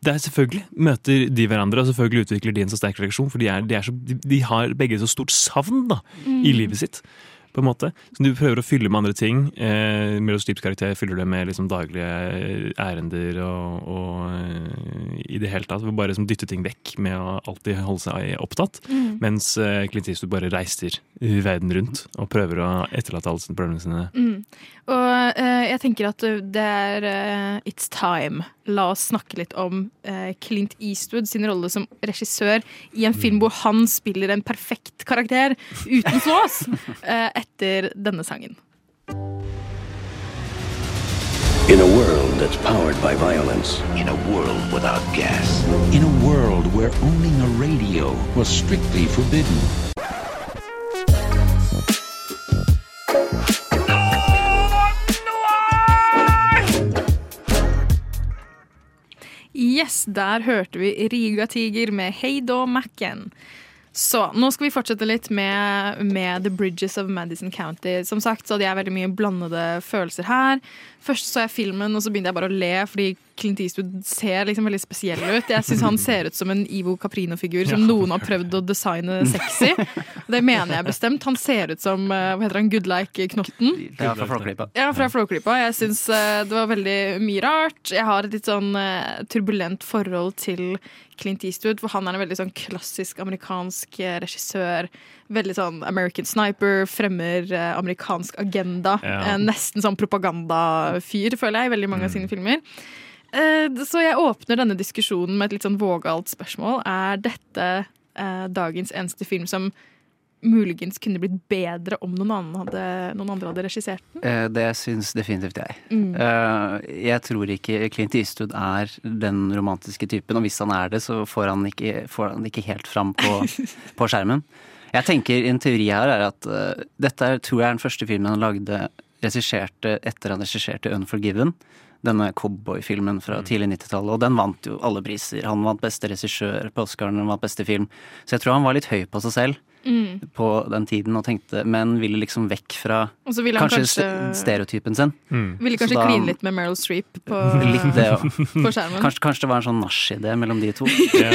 det er selvfølgelig møter de hverandre, og selvfølgelig utvikler de en så sterk reaksjon, for de, er, de, er så, de, de har begge så stort savn da, Mm. i livet sitt. På en måte. Så du prøver å fylle med andre ting. Eh, Streeps karakter fyller det med liksom daglige ærender og, og eh, i det hele tatt. Bare liksom dytte ting vekk med å alltid holde seg opptatt. Mm. Mens eh, Clint Eastwood bare reiser verden rundt og prøver å etterlate alle sine problemene sine. Mm. Og uh, jeg tenker at det er uh, It's time. La oss snakke litt om uh, Clint Eastwood sin rolle som regissør i en film hvor han spiller en perfekt karakter uten (laughs) flås, eh, etter denne sangen. In a world that's powered by violence. In a world without gas. In a world where owning a radio was strictly forbidden. Yes, der hørte vi Riga Tiger med Heido Macken. Så nå skal vi fortsette litt med, med The Bridges of Madison County. Som sagt så hadde jeg veldig mye blandede følelser her. Først så jeg filmen, og så begynte jeg bare å le fordi Clint Eastwood ser liksom veldig spesiell ut. Jeg syns han ser ut som en Ivo Caprino-figur som noen har prøvd å designe sexy. Det mener jeg bestemt. Han ser ut som eh, hva heter han, Goodlike Knotten. Ja, fra Flåklypa. Ja, fra Flåklypa. Jeg syns eh, det var veldig mye rart. Jeg har et litt sånn eh, turbulent forhold til Clint Eastwood, for han er en veldig sånn klassisk amerikansk regissør. Veldig sånn American Sniper, fremmer eh, amerikansk agenda. Ja. Eh, nesten sånn propagandafyr, føler jeg, i veldig mange av sine filmer. Eh, så jeg åpner denne diskusjonen med et litt sånn vågalt spørsmål. Er dette eh, dagens eneste film som muligens kunne blitt bedre om noen, annen hadde, noen andre hadde regissert den? Eh, Det syns definitivt jeg. Mm. Eh, Jeg tror ikke Clint Eastwood er den romantiske typen, og hvis han er det, så får han ikke, får han ikke helt fram på, (laughs) på skjermen. Jeg tenker En teori her er at uh, dette er, tror jeg er den første filmen han lagde regisserte etter han regisserte Unforgiven. Denne cowboyfilmen fra tidlig 90-tallet. Og den vant jo alle priser. Han vant beste regissør på Oscaren, han vant beste film. Så jeg tror han var litt høy på seg selv Mm. på den tiden, og tenkte, men ville liksom vekk fra ville han kanskje, kanskje- stereotypen sin. Ville kanskje da- kline litt med Meryl Streep på, (laughs) Litt det ja. (laughs) på skjermen. Kanskje, kanskje det var en sånn nachidé mellom de to.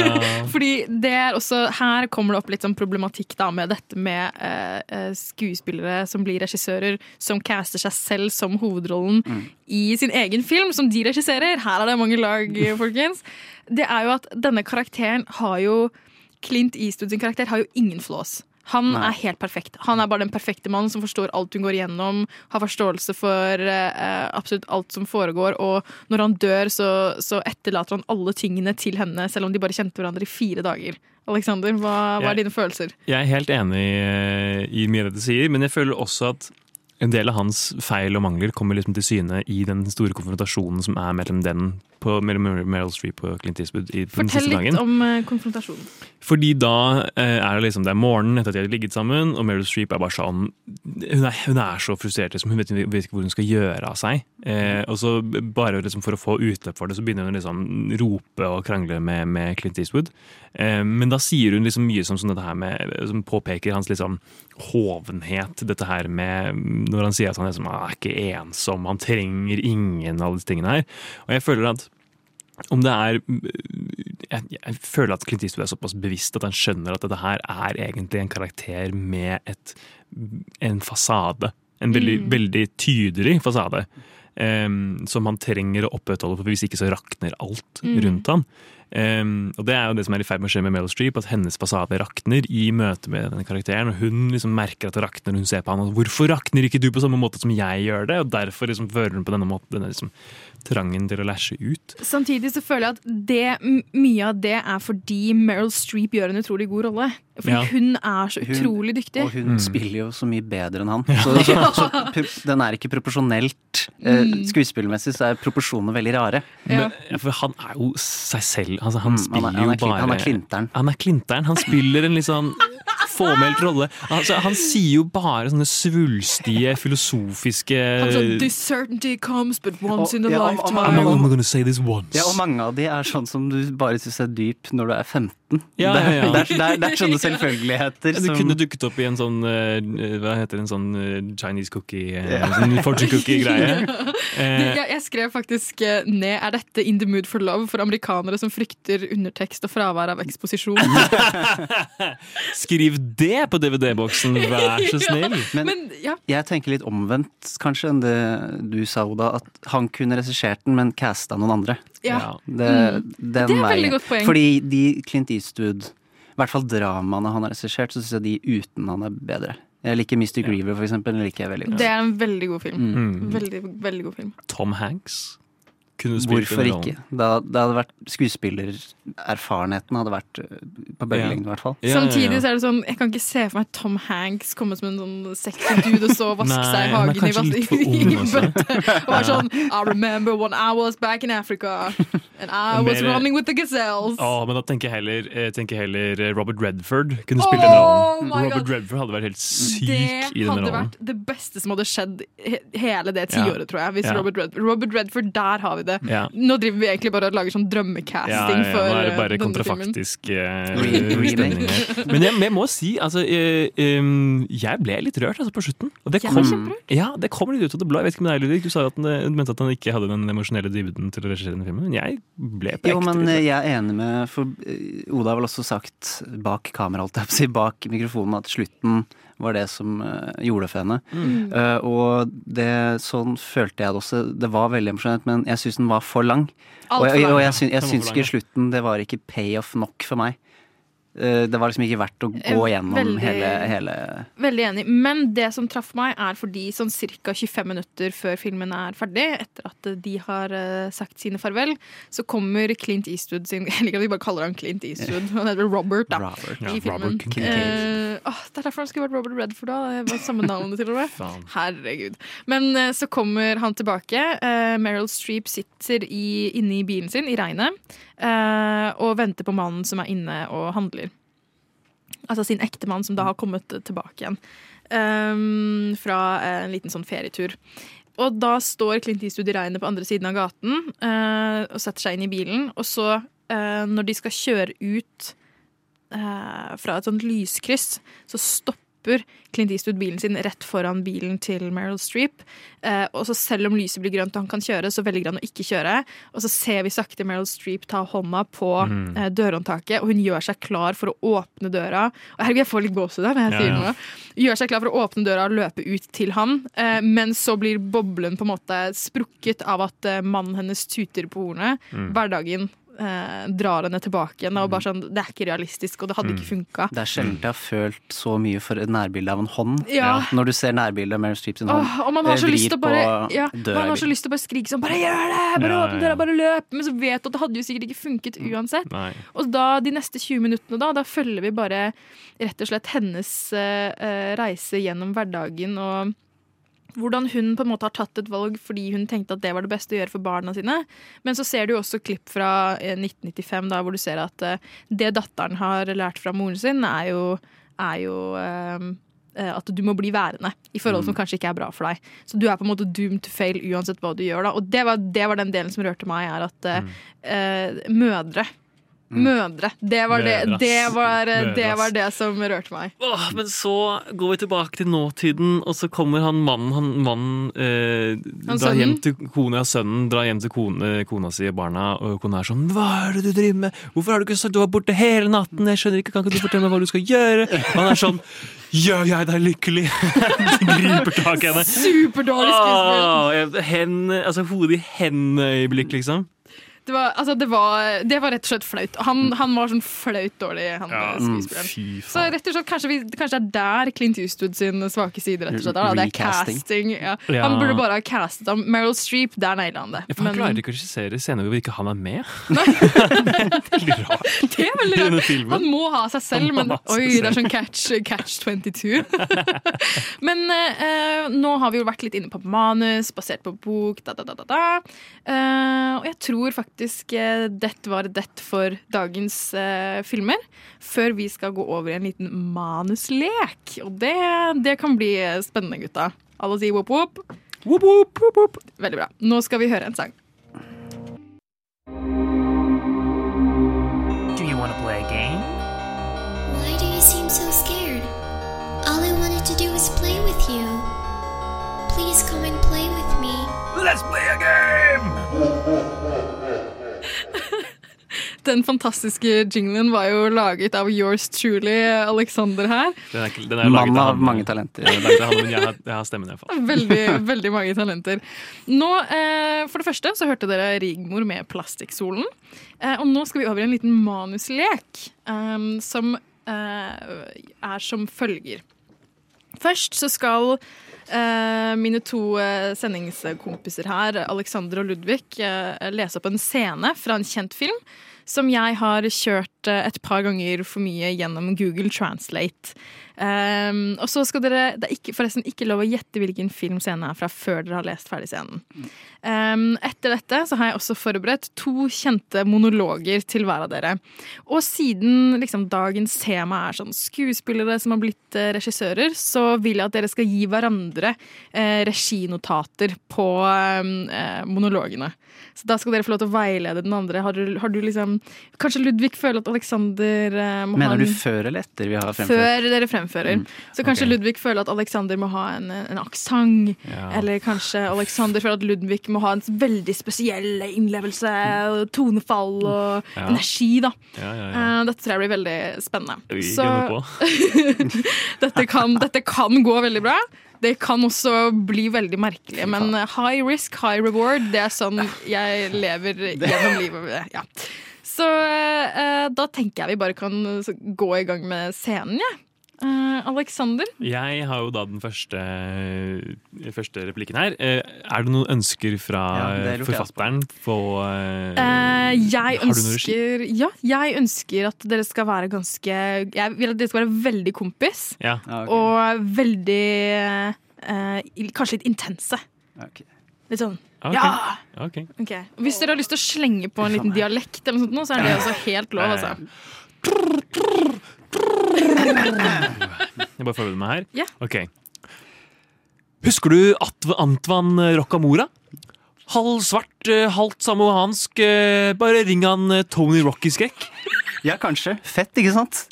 (laughs) Fordi det er også, Her kommer det opp litt sånn problematikk da med dette med eh, eh, skuespillere som blir regissører, som caster seg selv som hovedrollen Mm. i sin egen film, som de regisserer. Her er det mange lag, folkens. Det er jo at denne karakteren har jo Clint Eastwood sin karakter har jo ingen flås. Han Nei. er helt perfekt. Han er bare den perfekte mannen som forstår alt hun går igjennom, har forståelse for uh, absolutt alt som foregår, og når han dør, så, så etterlater han alle tingene til henne, selv om de bare kjente hverandre i fire dager. Alexander, hva, hva er dine følelser? Jeg er helt enig eh, i mye av det du sier, men jeg føler også at en del av hans feil og mangler kommer liksom til syne i den store konfrontasjonen som er mellom den på, mellom Meryl Streep og Clint Eastwood i Fortell litt dagen. om eh, konfrontasjonen. Fordi da eh, er det liksom det er morgenen etter at de har ligget sammen, og Meryl Streep er bare sånn Hun er, hun er så frustrert, liksom. hun vet, vet ikke hvor hun skal gjøre av seg. Eh, og så bare liksom for å få utløp for det, så begynner hun liksom rope og krangle med, med Clint Eastwood. Eh, men da sier hun liksom mye som sånn dette her med Som påpeker hans liksom hovenhet. Dette her med Når han sier at han liksom, er ikke ensom, han trenger ingen av disse tingene her. Og jeg føler at om det er jeg, jeg føler at Clint Eastwood er såpass bevisst at han skjønner at dette her er egentlig en karakter med et, en fasade. En veldig, Mm. veldig tydelig fasade. Um, som han trenger å opprettholde, for hvis ikke så rakner alt Mm. rundt han. Um, og det er jo det som er i ferd med å skje med Meryl Streep, at hennes fasade rakner i møte med denne karakteren. Og hun liksom merker at det rakner når hun ser på han. Og hvorfor rakner ikke du på samme måte som jeg gjør det? Og derfor liksom fører hun på denne måten denne liksom trangen til å læsje ut. Samtidig så føler jeg at det, mye av det er fordi Meryl Streep gjør en utrolig god rolle. Fordi Ja. hun er så utrolig dyktig. Og hun spiller jo så mye bedre enn han. Så, så, så, (laughs) så, den er ikke proporsjonelt. Eh, Mm. skuespillmessig så er proporsjonene veldig rare. Men, ja, for han er jo seg selv. Altså, han Mm, han er- han er jo bare han er klinteren. Han er klinteren. Han spiller en litt sånn fåmælt rolle. Altså, han sier jo bare sånne svulstige, filosofiske Han sånn, This certainty comes but once in a Ja, og- og- lifetime. I'm only gonna say this once. Ja, og mange av de er sånn som du bare syns er dyp når du er 15. Ja, ja, ja. Det, er, det, er, det er sånne (laughs) selvfølgeligheter Ja, som Du kunne dukket opp i en sånn eh, Hva heter det, en sånn eh, Chinese cookie eh, sånn Fortune cookie-greie. (laughs) Eh, Jeg, jeg skrev faktisk eh, ned Er dette In the mood for love for amerikanere som frykter undertekst og fravær av eksposisjon. (laughs) skriv det på DVD-boksen, vær så snill! Men, Men, ja. jeg tenker litt omvendt kanskje enn det du sa, Oda. At han kunne regissert den, men casta noen andre. Ja. Det, Mm. den Det er veldig godt poeng. Fordi de Clint Eastwood, i hvert fall dramaene han har regissert, så syns jeg de uten han er bedre. Jeg liker Mr. Griever, for eksempel. Den liker jeg veldig godt. Det er en veldig god film. Mm. Veldig, veldig god film. Tom Hanks Hvorfor den ikke? Det hadde, det hadde vært Skuespillererfarenheten hadde vært øh, på bølgelengde, i hvert fall. Samtidig så er det sånn Jeg kan ikke se for meg Tom Hanks komme som en sånn sexy dude og så vaske Nei, seg i hagen i, bøtte. (laughs) Og være sånn I remember when I was back in Africa and I was Mere, running with the gazelles. Å, men da tenker jeg heller, eh, tenker heller eh, Robert Redford kunne Oh den rollen. Robert God. Redford hadde vært helt syk Det i denne hadde vært det beste som hadde skjedd he hele det Ja. tiåret, tror jeg. Hvis Ja. Robert, Redford, Robert Redford, der har vi det. Ja. Nå driver vi egentlig bare og lager sånn drømmecasting ja, ja, for nå er det eh, bare kontrafaktisk eh, stemning. (laughs) Men jeg, jeg må si, altså uh, um, Jeg ble litt rørt altså, på slutten. Og det kom, ja, det kom litt ut av det blå. Jeg vet ikke om det er Ludvig. Du sa jo at han, mente at han ikke hadde den emosjonelle dybden til å regissere denne filmen. Men jeg ble på Jo, ekte men litt eh, jeg er enig med For eh, Oda har vel også sagt bak kamera, holdt jeg på å si, bak mikrofonen, at slutten var det som eh, gjorde det for henne. Mm. Uh, og det, sånn følte jeg det også. Det var veldig emosjonelt, men jeg syns den var for lang. Alt og for jeg, lang, og og jeg, syns, jeg syns ikke i slutten Det var ikke payoff nok for meg. Eh, det var liksom ikke verdt å gå Eh, gjennom veldig- hele, hele Veldig enig. Men det som traff meg, er fordi sånn ca. 25 minutter før filmen er ferdig, etter at de har eh, sagt sine farvel, så kommer Clint Eastwood sin (laughs) Jeg liker at vi bare kaller han Clint Eastwood. Han heter Robert, da. Robert. Ja, filmen. Robert. Eh, åh, det er derfor han skulle vært Robert Redford, da. Det var samme navnet til og med. (laughs) Herregud. Men så kommer han tilbake. Eh, Meryl Streep sitter i, inne i bilen sin i regnet og venter på mannen som er inne og handler. Altså sin ektemann som da har kommet tilbake igjen ehm, fra en liten sånn ferietur. Og da står Clint Eastwood i regnet på andre siden av gaten eh, og setter seg inn i bilen. Og så, eh, når de skal kjøre ut eh, fra et sånt lyskryss, så stopper Clint Eastwood bilen sin rett foran bilen til Meryl Streep. Eh, og så selv om lyset blir grønt og han kan kjøre, så velger han å ikke kjøre. Og så ser vi sakte Meryl Streep ta hånda på Mm. eh, dørhåndtaket, og hun gjør seg klar for å åpne døra. Og herregud, jeg får litt gåsehud her når jeg sier noe. Gjør seg klar for å åpne døra og løpe ut til han, eh, men så blir boblen på en måte sprukket av at eh, mannen hennes tuter på hornet. Mm. Hverdagen eh, drar henne tilbake igjen. Og bare sånn, Det er ikke realistisk, og det hadde ikke funka. Det er sjelden jeg har følt så mye for et nærbilde av en hånd. Ja. Når du ser nærbildet av Meryl Streep sin hånd. Åh, og man har eh, så lyst til å bare ja, Man har så lyst til å bare skrike sånn Bare gjør det! Bare Ja, åpne døra, bare løp! Men så vet du at det hadde jo sikkert ikke funket uansett. Nei. Og da, de neste 20 minuttene da, da følger vi bare rett og slett hennes eh, eh, reise gjennom hverdagen og hvordan hun på en måte har tatt et valg fordi hun tenkte at det var det beste å gjøre for barna sine. Men så ser du også klipp fra eh, 1995 da, hvor du ser at eh, det datteren har lært fra moren sin, er jo, er jo eh, eh, at du må bli værende i forhold som kanskje ikke er bra for deg. Så du er på en måte doomed to fail uansett hva du gjør. da. Og det var, det var den delen som rørte meg, er at eh, eh, mødre Mødre. Det var det, det, var, eh, det var det som rørte meg. Åh, men så går vi tilbake til nåtiden, og så kommer han mannen han, mannen, eh, Han drar hjem til kona, sønnen drar hjem til kone, kona si og barna, og kona er sånn Hva er det du driver med? Hvorfor har du ikke sagt du var borte hele natten? Jeg skjønner ikke, Kan ikke du fortelle meg hva du skal gjøre? Og han er sånn Gjør jeg deg lykkelig? (laughs) Griper tak i henne. Superdårlig skuespill. Altså hodet i hendene-øyeblikk, liksom. Det var, altså, det, var, det var rett og slett flaut. Han, han var sånn flaut dårlig, han Ja, eh, mm, skuespilleren. Så rett og slett, kanskje, vi, kanskje det er der Clint Eastwood sin svake side rett og slett er. Det er casting. Ja. Ja. Han burde bare ha castet ham. Meryl Streep, der naila han det. Ja, for han klarer ikke å regissere scener hvor ikke han er med. (laughs) (laughs) det er veldig rart. Han må ha seg selv, men (laughs) oi, det er sånn catch, catch 22. men eh, nå har vi jo vært litt inne på manus, basert på bok, da, da, da, da, da. Eh, og jeg tror faktisk eh, dette var det for dagens eh, filmer. Før vi skal gå over i en liten manuslek. Og det, det kan bli spennende, gutta. Alle sier wop wop. Wop, wop, wop, wop. Veldig bra. Nå skal vi høre en sang. Do you want to play a game? Why do you seem so scared? All I wanted to do was play with you. Please come and play with me. Let's play a game! Den fantastiske jinglen var jo laget av yours truly, Alexander her. Den er, ikke- den er jo laget av av han- mange talenter. Det er laget av han, men jeg har, jeg har stemmen, iallfall. Veldig, (laughs) veldig mange talenter. Nå, eh, For det første så hørte dere Rigmor med Plastikksolen. Eh, og nå skal vi over i en liten manuslek eh, som eh, er som følger. Først så skal eh, mine to eh, sendingskompiser her, Alexander og Ludvig, eh, lese opp en scene fra en kjent film som jeg har kjørt eh, et par ganger for mye gjennom Google Translate. Um, og så skal dere Det er ikke, forresten ikke lov å gjette hvilken film scenen er fra før dere har lest ferdig scenen. Um, etter dette så har jeg også forberedt to kjente monologer til hver av dere. Og siden liksom, dagens tema er sånn skuespillere som har blitt uh, regissører, så vil jeg at dere skal gi hverandre uh, reginotater på uh, monologene. Så da skal dere få lov til å veilede den andre. Har du, har du liksom Kanskje Ludvig føler at Alexander må må ha Mener du før eller etter vi har fremført? før dere fremfører. Mm, Så kanskje okay. Ludvig føler at Alexander må ha en, en aksent. Ja. Eller kanskje Alexander føler at Ludvig må ha en veldig spesiell innlevelse, og tonefall og Ja. energi, da. Ja, ja, ja. Eh, Dette tror jeg blir veldig spennende. Vi Så (laughs) dette, kan, dette kan gå veldig bra. Det kan også bli veldig merkelig, men high risk, high reward, det er sånn jeg lever gjennom livet. Ja. Så eh, da tenker jeg vi bare kan gå i gang med scenen, jeg. Eh, Alexander? Jeg har jo da den første, første replikken her. Eh, Er det noen ønsker fra Ja, forfatteren på eh, Eh, jeg Har du noe regi? ønsker Ja, jeg ønsker at dere skal være ganske Jeg vil at dere skal være veldig kompis. Ja. Og veldig eh, Kanskje litt intense. Litt sånn Ok. Ja! Okay. Okay. Hvis dere har lyst til å slenge på en liten dialekt, eller noe sånt, nå, så er det også helt lov. Altså. Jeg bare forbereder meg her. Ja. Ok. Husker du Atve Antvan Rockamora? Halv svart, eh, halvt samohansk. eh, Bare ring han eh, Tony Rocky-skrekk. Ja, kanskje. Fett, ikke sant?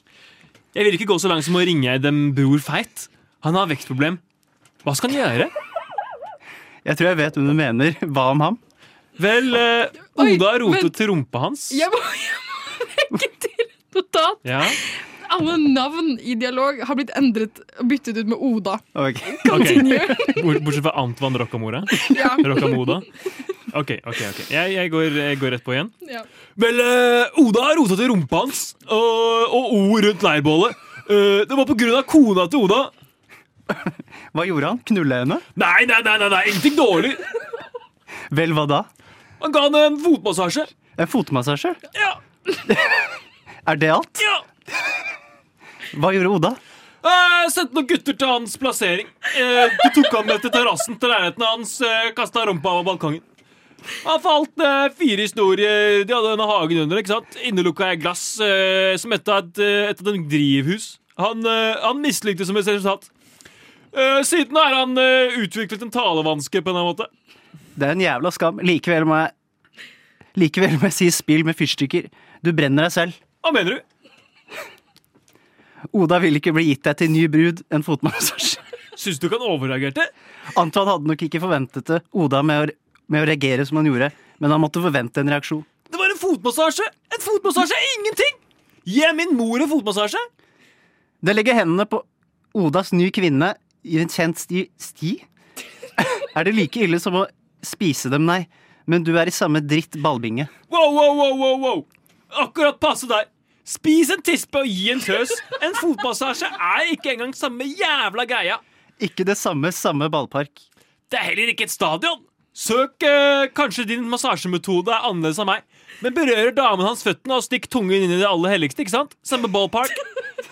Jeg vil ikke gå så langt som å ringe dem Bror Feit. Han har vektproblem. Hva skal han gjøre? Jeg tror jeg vet hvem du mener. Hva om ham? Vel, eh, Oda har rotet til rumpa hans. Jeg må, (laughs) jeg må legge til et notat. Ja. Alle navn i dialog har blitt endret og byttet ut med Oda. Ok. Continue. (laughs) Bort- Bortsett fra Antwan Rockamora. Ja. Rockamoda. Ok, ok, ok. Jeg, jeg, går, jeg går rett på igjen. Ja. Vel, eh, Oda har rota til rumpa hans og, og ord rundt leirbålet. Eh, det var på grunn av kona til Oda. Hva gjorde han? Knulla henne? Nei, nei, nei, nei, nei, ingenting dårlig. Vel, hva da? Han ga henne en fotmassasje. En fotmassasje? Ja. (laughs) Er det alt? Ja. Hva gjorde Oda? Jeg sendte noen gutter til hans plassering. Eh, De tok ham med til terrassen til leiligheten hans, eh, kasta rumpa over balkongen. Han falt ned fire historier. De hadde denne hagen under. ikke sant? Innelukka glass eh, som et av et, eh, et dem drivhus. Han, eh, han mislyktes som et resultat. Eh, siden har han eh, utviklet en talevanske på en måte. Det er en jævla skam. Likevel må jeg Likevel må jeg si spill med fyrstikker. Du brenner deg selv. Hva mener du? Oda vil ikke bli gitt deg til ny brud, en fotmassasje. Syns du ikke han overreagerte? Antoine hadde nok ikke forventet det, Oda med å, med å reagere som han gjorde, men han måtte forvente en reaksjon. Det var en fotmassasje! En fotmassasje er ingenting! Gi min mor en fotmassasje! Det legger hendene på Odas ny kvinne i en kjent sti Sti? (laughs) Er det like ille som å spise dem, nei? Men du er i samme dritt ballbinge. Wow, wow, wow, wow, wow. Akkurat passe der. Spis en tispe og gi en tøs. En fotmassasje er ikke engang samme jævla greia. Ikke det samme, samme ballpark. Det er heller ikke et stadion. Søk eh, kanskje din massasjemetode er annerledes av meg. Men berører damen hans føttene og stikk tungen inn i det aller helligste. ikke sant? Samme ballpark.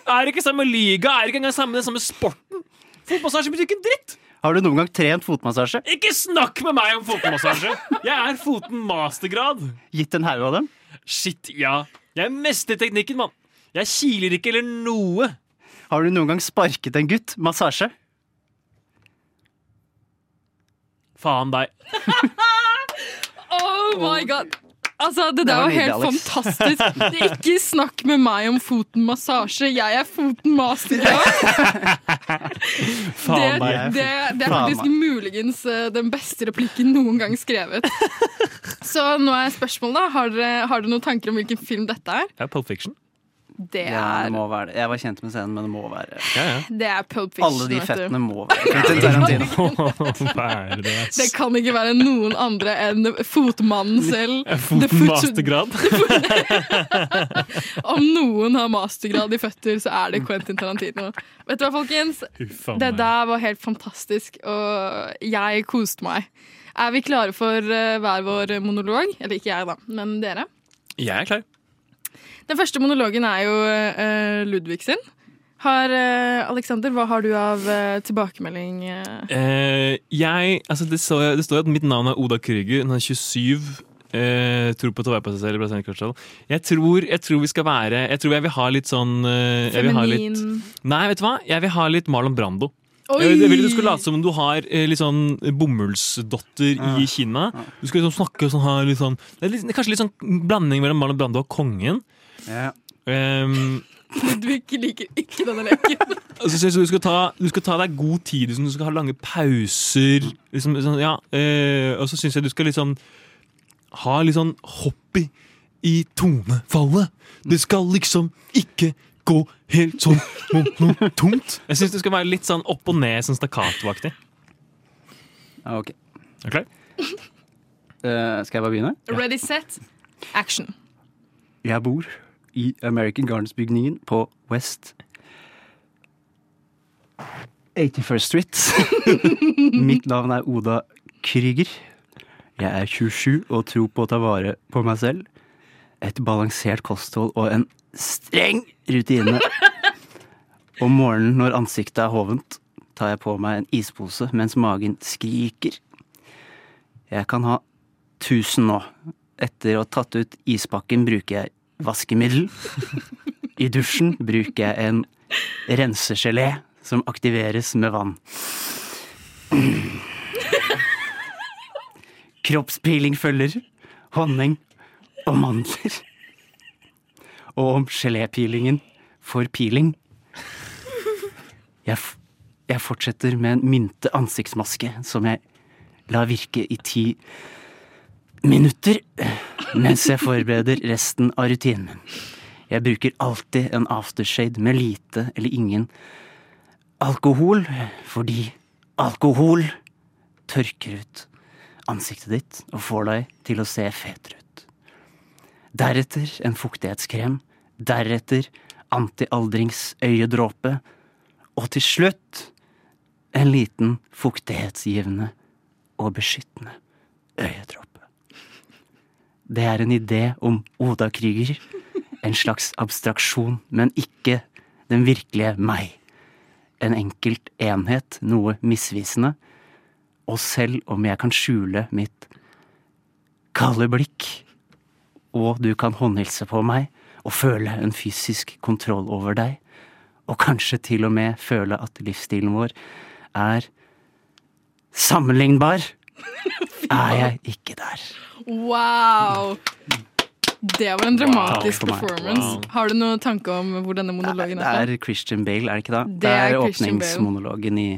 Er ikke samme liga, er ikke engang samme, den samme sporten. Fotmassasje betyr ikke en dritt. Har du noen gang trent fotmassasje? Ikke snakk med meg om fotmassasje! Jeg er foten mastergrad. Gitt en haug av dem? Shit, ja. Jeg mestrer teknikken, mann. Jeg kiler ikke eller noe. Har du noen gang sparket en gutt? Massasje? Faen deg. (laughs) Oh my god! Altså, Det Det der var var helt nydelig, Alex. fantastisk. (laughs) Ikke snakk med meg om fotenmassasje. Jeg er foten mastergrad. Det, Faen det, deg. det er faktisk muligens eh, den beste replikken noen gang skrevet. (laughs) Så nå er spørsmålet, da. Har dere, har dere noen tanker om hvilken film dette er? Ja, Pulp Fiction. Det Ja, det er, må være det. Jeg var kjent med scenen, men det må være Ja, ja. (laughs) det er Pulp Fiction. Alle de fettene må være Quentin Tarantino. (laughs) Er det? kan ikke være noen andre enn fotmannen selv. (laughs) The Foten foot- mastergrad. Om noen har mastergrad i føtter, så er det Quentin Tarantino. Vet du hva, folkens? Det der var helt fantastisk, og jeg koste meg. Er vi klare for eh, hver vår monolog? Eller ikke jeg, da, men dere. Jeg er klar. Den første monologen er jo uh, Ludvig sin. Har, uh, Alexander, hva har du av uh, tilbakemelding? jeg, altså det, står, det står jo at mitt navn er Oda Krüger. Hun er 27. Eh, tror på å ta vare på seg selv. Jeg tror, jeg tror vi skal være Jeg tror jeg vil ha litt sånn Feminin? litt, Nei, vet du hva? Jeg vil ha litt Marlon Brando. Oi! Jeg vil, jeg du skal late som om du har eh, litt sånn bomullsdotter i Kina. Du skal liksom snakke sånn her litt sånn det er litt, Kanskje litt sånn blanding mellom Marlon Brando og kongen. Ja. (laughs) Um, Ludvig liker ikke denne leken. (laughs) Altså, så du, skal ta, du skal ta deg god tid, liksom, du skal ha lange pauser. Liksom, sånn, ja, eh, og så syns jeg du skal liksom ha litt sånn Hoppy i, i tonefallet. Du skal liksom ikke gå helt sånn tungt. Jeg syns det skal være litt sånn opp og ned, sånn stakkatoaktig. Ok. Er du klar? Eh, skal jeg bare begynne? Ready, set, action. Jeg bor i American Gardens-bygningen på West 81st Street. (laughs) Mitt navn er Oda Krüger. Jeg er 27 og tror på å ta vare på meg selv. Et balansert kosthold og en streng rutine. Om morgenen når ansiktet er hovent, tar jeg på meg en ispose mens magen skriker. Jeg kan ha 1000 nå. Etter å ha tatt ut ispakken bruker jeg vaskemiddel. I dusjen bruker jeg en rensegelé som aktiveres med vann. Kroppspiling følger. Honning og mandler. Og om gelépilingen får piling. Jeg, jeg fortsetter med en mynte ansiktsmaske som jeg lar virke i ti minutter mens jeg forbereder resten av rutinen. Jeg bruker alltid en aftershade med lite eller ingen alkohol, fordi alkohol tørker ut ansiktet ditt og får deg til å se fetere ut. Deretter en fuktighetskrem, deretter antialdringsøyedråpe, og til slutt en liten fuktighetsgivende og beskyttende øyedråpe. Det er en idé om Oda Krüger. En slags abstraksjon, men ikke den virkelige meg. En enkelt enhet, noe misvisende. Og selv om jeg kan skjule mitt kalde blikk, og du kan håndhilse på meg og føle en fysisk kontroll over deg, og kanskje til og med føle at livsstilen vår er sammenlignbar, (laughs) er jeg ikke der. Wow! Det var en dramatisk Wow, performance. Wow. Har du noen tanke om hvor denne monologen er fra? er Christian Bale, er det ikke det? Det er Bale. åpningsmonologen i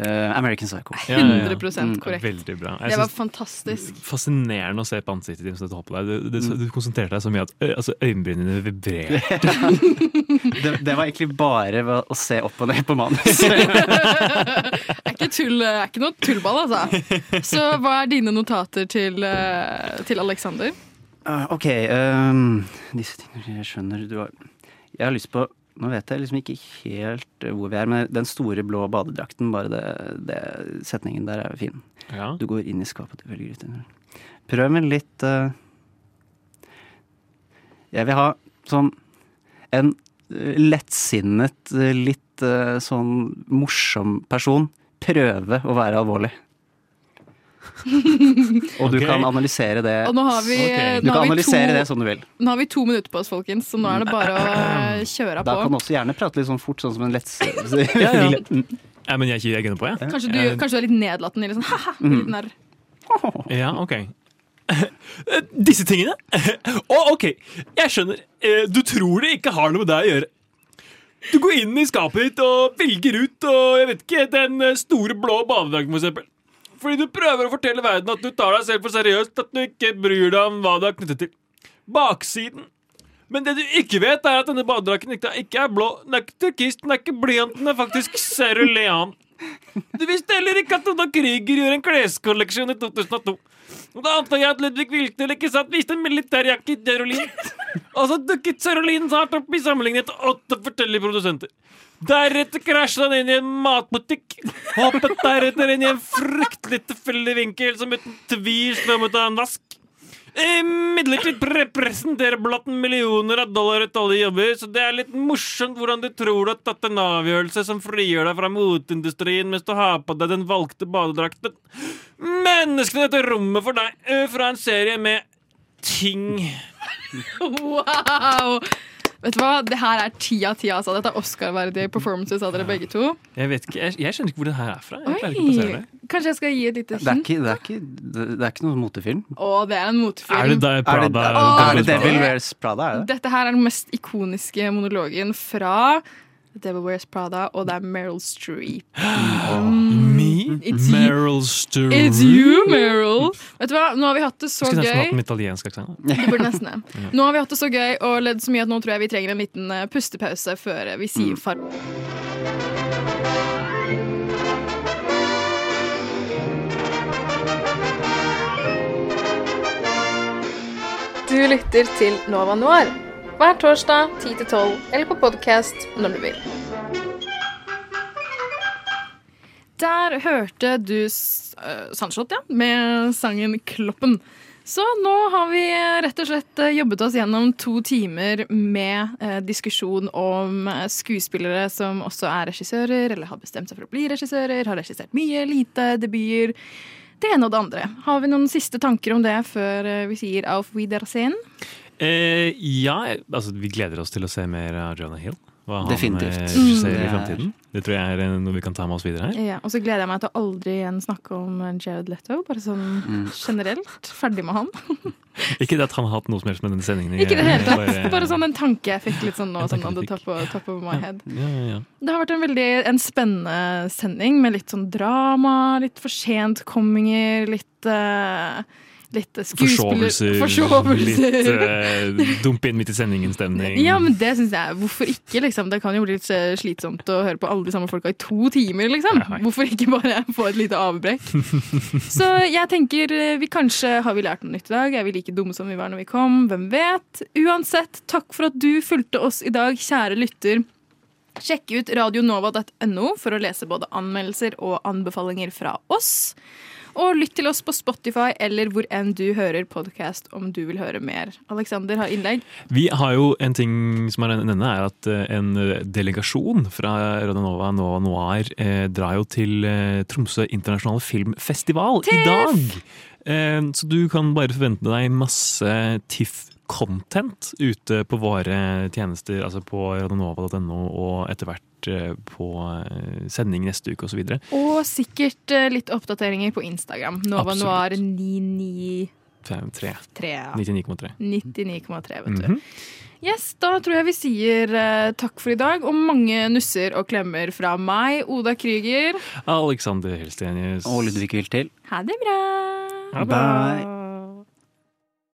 Eh, American Psycho. 100 Mm, korrekt. Veldig bra. Jeg Det var fantastisk. Fascinerende å se på ansiktet ditt mens du tar på deg. Du, du, du konsentrerte deg så mye at altså, øyenbrynene vibrerte. (laughs) det, det var egentlig bare å se opp og ned på manus. Det (laughs) er ikke, tull, er ikke noe tullball, altså. Så hva er dine notater til, til Alexander? Uh, ok, um, disse tingene jeg skjønner du har Jeg har lyst på Nå vet jeg liksom ikke helt eh, hvor vi er, men den store blå badedrakten, bare det, det setningen der er jo fin. Ja. Du går inn i skapet og velger ut en Prøv med litt uh, Jeg vil ha sånn en eh, lettsinnet, litt uh, sånn morsom person prøve å være alvorlig. (laughs) Og du okay. kan analysere det Og nå har vi- Du nå kan har vi analysere to- det som du vil. Nå har vi to minutter på oss, folkens, så nå er det bare å kjøre Da på. kan du også gjerne prate litt sånn fort, sånn som en lett (laughs) Ja, ja. Ja, men jeg, jeg på, jeg. Kanskje du, Eh, kanskje du er litt nedlatende? (laughs) Litt sånn ha-ha, Mm. Ja, ok. Disse tingene? Å, ok, jeg skjønner. Eh, Du tror det ikke har noe med deg å gjøre. Du går inn i skapet ditt og velger ut og jeg vet ikke, den eh, store blå badedrakten, for eksempel. Fordi du prøver å fortelle verden at du tar deg selv for seriøst, at du ikke bryr deg om hva du er knyttet til. Baksiden. Men det du ikke vet, er at denne badedrakten ikke er blå. Den er ikke turkist, den er ikke blyant, den er faktisk cerulean. Du visste heller ikke at Oda Krüger gjorde en kleskolleksjon i 2002. Og Da antar jeg at Ludvig Wilknell ikke satt viste en militærjakke i Derolin. Og så dukket cerulin snart opp i sammenlignet åtte forskjellige produsenter. Deretter krasjet han inn i en matbutikk. Hoppet deretter inn i en fryktelig tilfeldig vinkel som uten tvil slår mot en vask. Imidlertid representerer blatten millioner av dollar etter alle jobber, så det er litt morsomt hvordan du tror du har tatt en avgjørelse som frigjør deg fra moteindustrien mens du har på deg den valgte badedrakten. Menneskene i dette rommet for deg fra en serie med ting. Wow! Vet du hva? Det her er ti av ti. Altså. Dette er Oscar-verdige performances av dere begge to. Jeg vet ikke, jeg, jeg skjønner ikke hvor det her er fra. Jeg ikke Oi! det. Kanskje jeg skal gi et lite Det er hint? ikke, det er ikke, det det er ikke noen motefilm. Å, det er en motefilm. Er det da Prada? Er det, er det Devil Wears Prada? Er det? Dette her er den mest ikoniske monologen fra Devil Wears Prada, og det er Meryl Streep. (gasps) Me? It's Meryl Streep? It's you, Meryl! Vet du hva, Nå har vi hatt det så Skulle nesten hatt gøy. en italiensk aksent. Det burde nesten det. (laughs) Nå har vi hatt det så gøy og ledd så mye at nå tror jeg vi trenger en liten eh, pustepause før vi sier farvel. Du lytter til Nova Noir hver torsdag 10-12 eller på podkast når du vil. Der hørte du øh, Sandslott, ja, med sangen 'Kloppen'. Så nå har vi rett og slett eh, jobbet oss gjennom to timer med eh, diskusjon om eh, skuespillere som også er regissører, eller har bestemt seg for å bli regissører, har regissert mye, lite, debuter. Det ene og det andre. Har vi noen siste tanker om det før eh, vi sier auf Wiedersehen? Eh, ja, altså vi gleder oss til å se mer av Jonah Hill. Hva han Definitivt. eh, regisserer Mm. i fremtiden. Det tror jeg er noe vi kan ta med oss videre her. Ja, og så gleder jeg meg til å aldri igjen snakke om Jared Leto, bare sånn Mm. generelt. Ferdig med han. (laughs) Ikke det at han har hatt noe som helst med denne sendingen Ikke det hele tatt. Bare- Bare sånn en tanke jeg fikk litt sånn nå, sånn on the top, of- top of my head. Ja, ja, ja. Det har vært en veldig en spennende sending med litt sånn drama, litt for sent-komminger, litt eh, Litt skuespiller... Forsovelser, litt eh, dump inn midt i sendingen-stemning. Ja, men det syns jeg. Hvorfor ikke? liksom? Det kan jo bli litt eh, slitsomt å høre på alle de samme folka i to timer. liksom. Hvorfor ikke bare (laughs) få et lite avbrekk? (laughs) Så jeg tenker eh, vi kanskje har vi lært noe nytt i dag. Er vi like dumme som vi var når vi kom? Hvem vet? Uansett, takk for at du fulgte oss i dag, kjære lytter. Sjekk ut radionova.no for å lese både anmeldelser og anbefalinger fra oss. Og lytt til oss på Spotify eller hvor enn du hører podkast om du vil høre mer. Alexander har innlegg. Vi har jo en ting som er denne, er at eh, en delegasjon fra Radionova Nova Noir eh, drar jo til eh, Tromsø internasjonale filmfestival i dag. Eh, så du kan bare forvente deg masse TIFF-content ute på våre tjenester, altså på radionova.no og etter hvert eh, på eh, sending neste uke osv. Og sikkert eh, litt oppdateringer på Instagram. Nova Absolutt. Noir 99 Fem, tre. Tre, ja. 99,3. 99,3, vet du. Mhm. Yes, Da tror jeg vi sier eh, takk for i dag, og mange nusser og klemmer fra meg, Oda Krüger. Alexander Helstenius. Og Ludvig Viltil. Ha det bra! Ha det. Bye.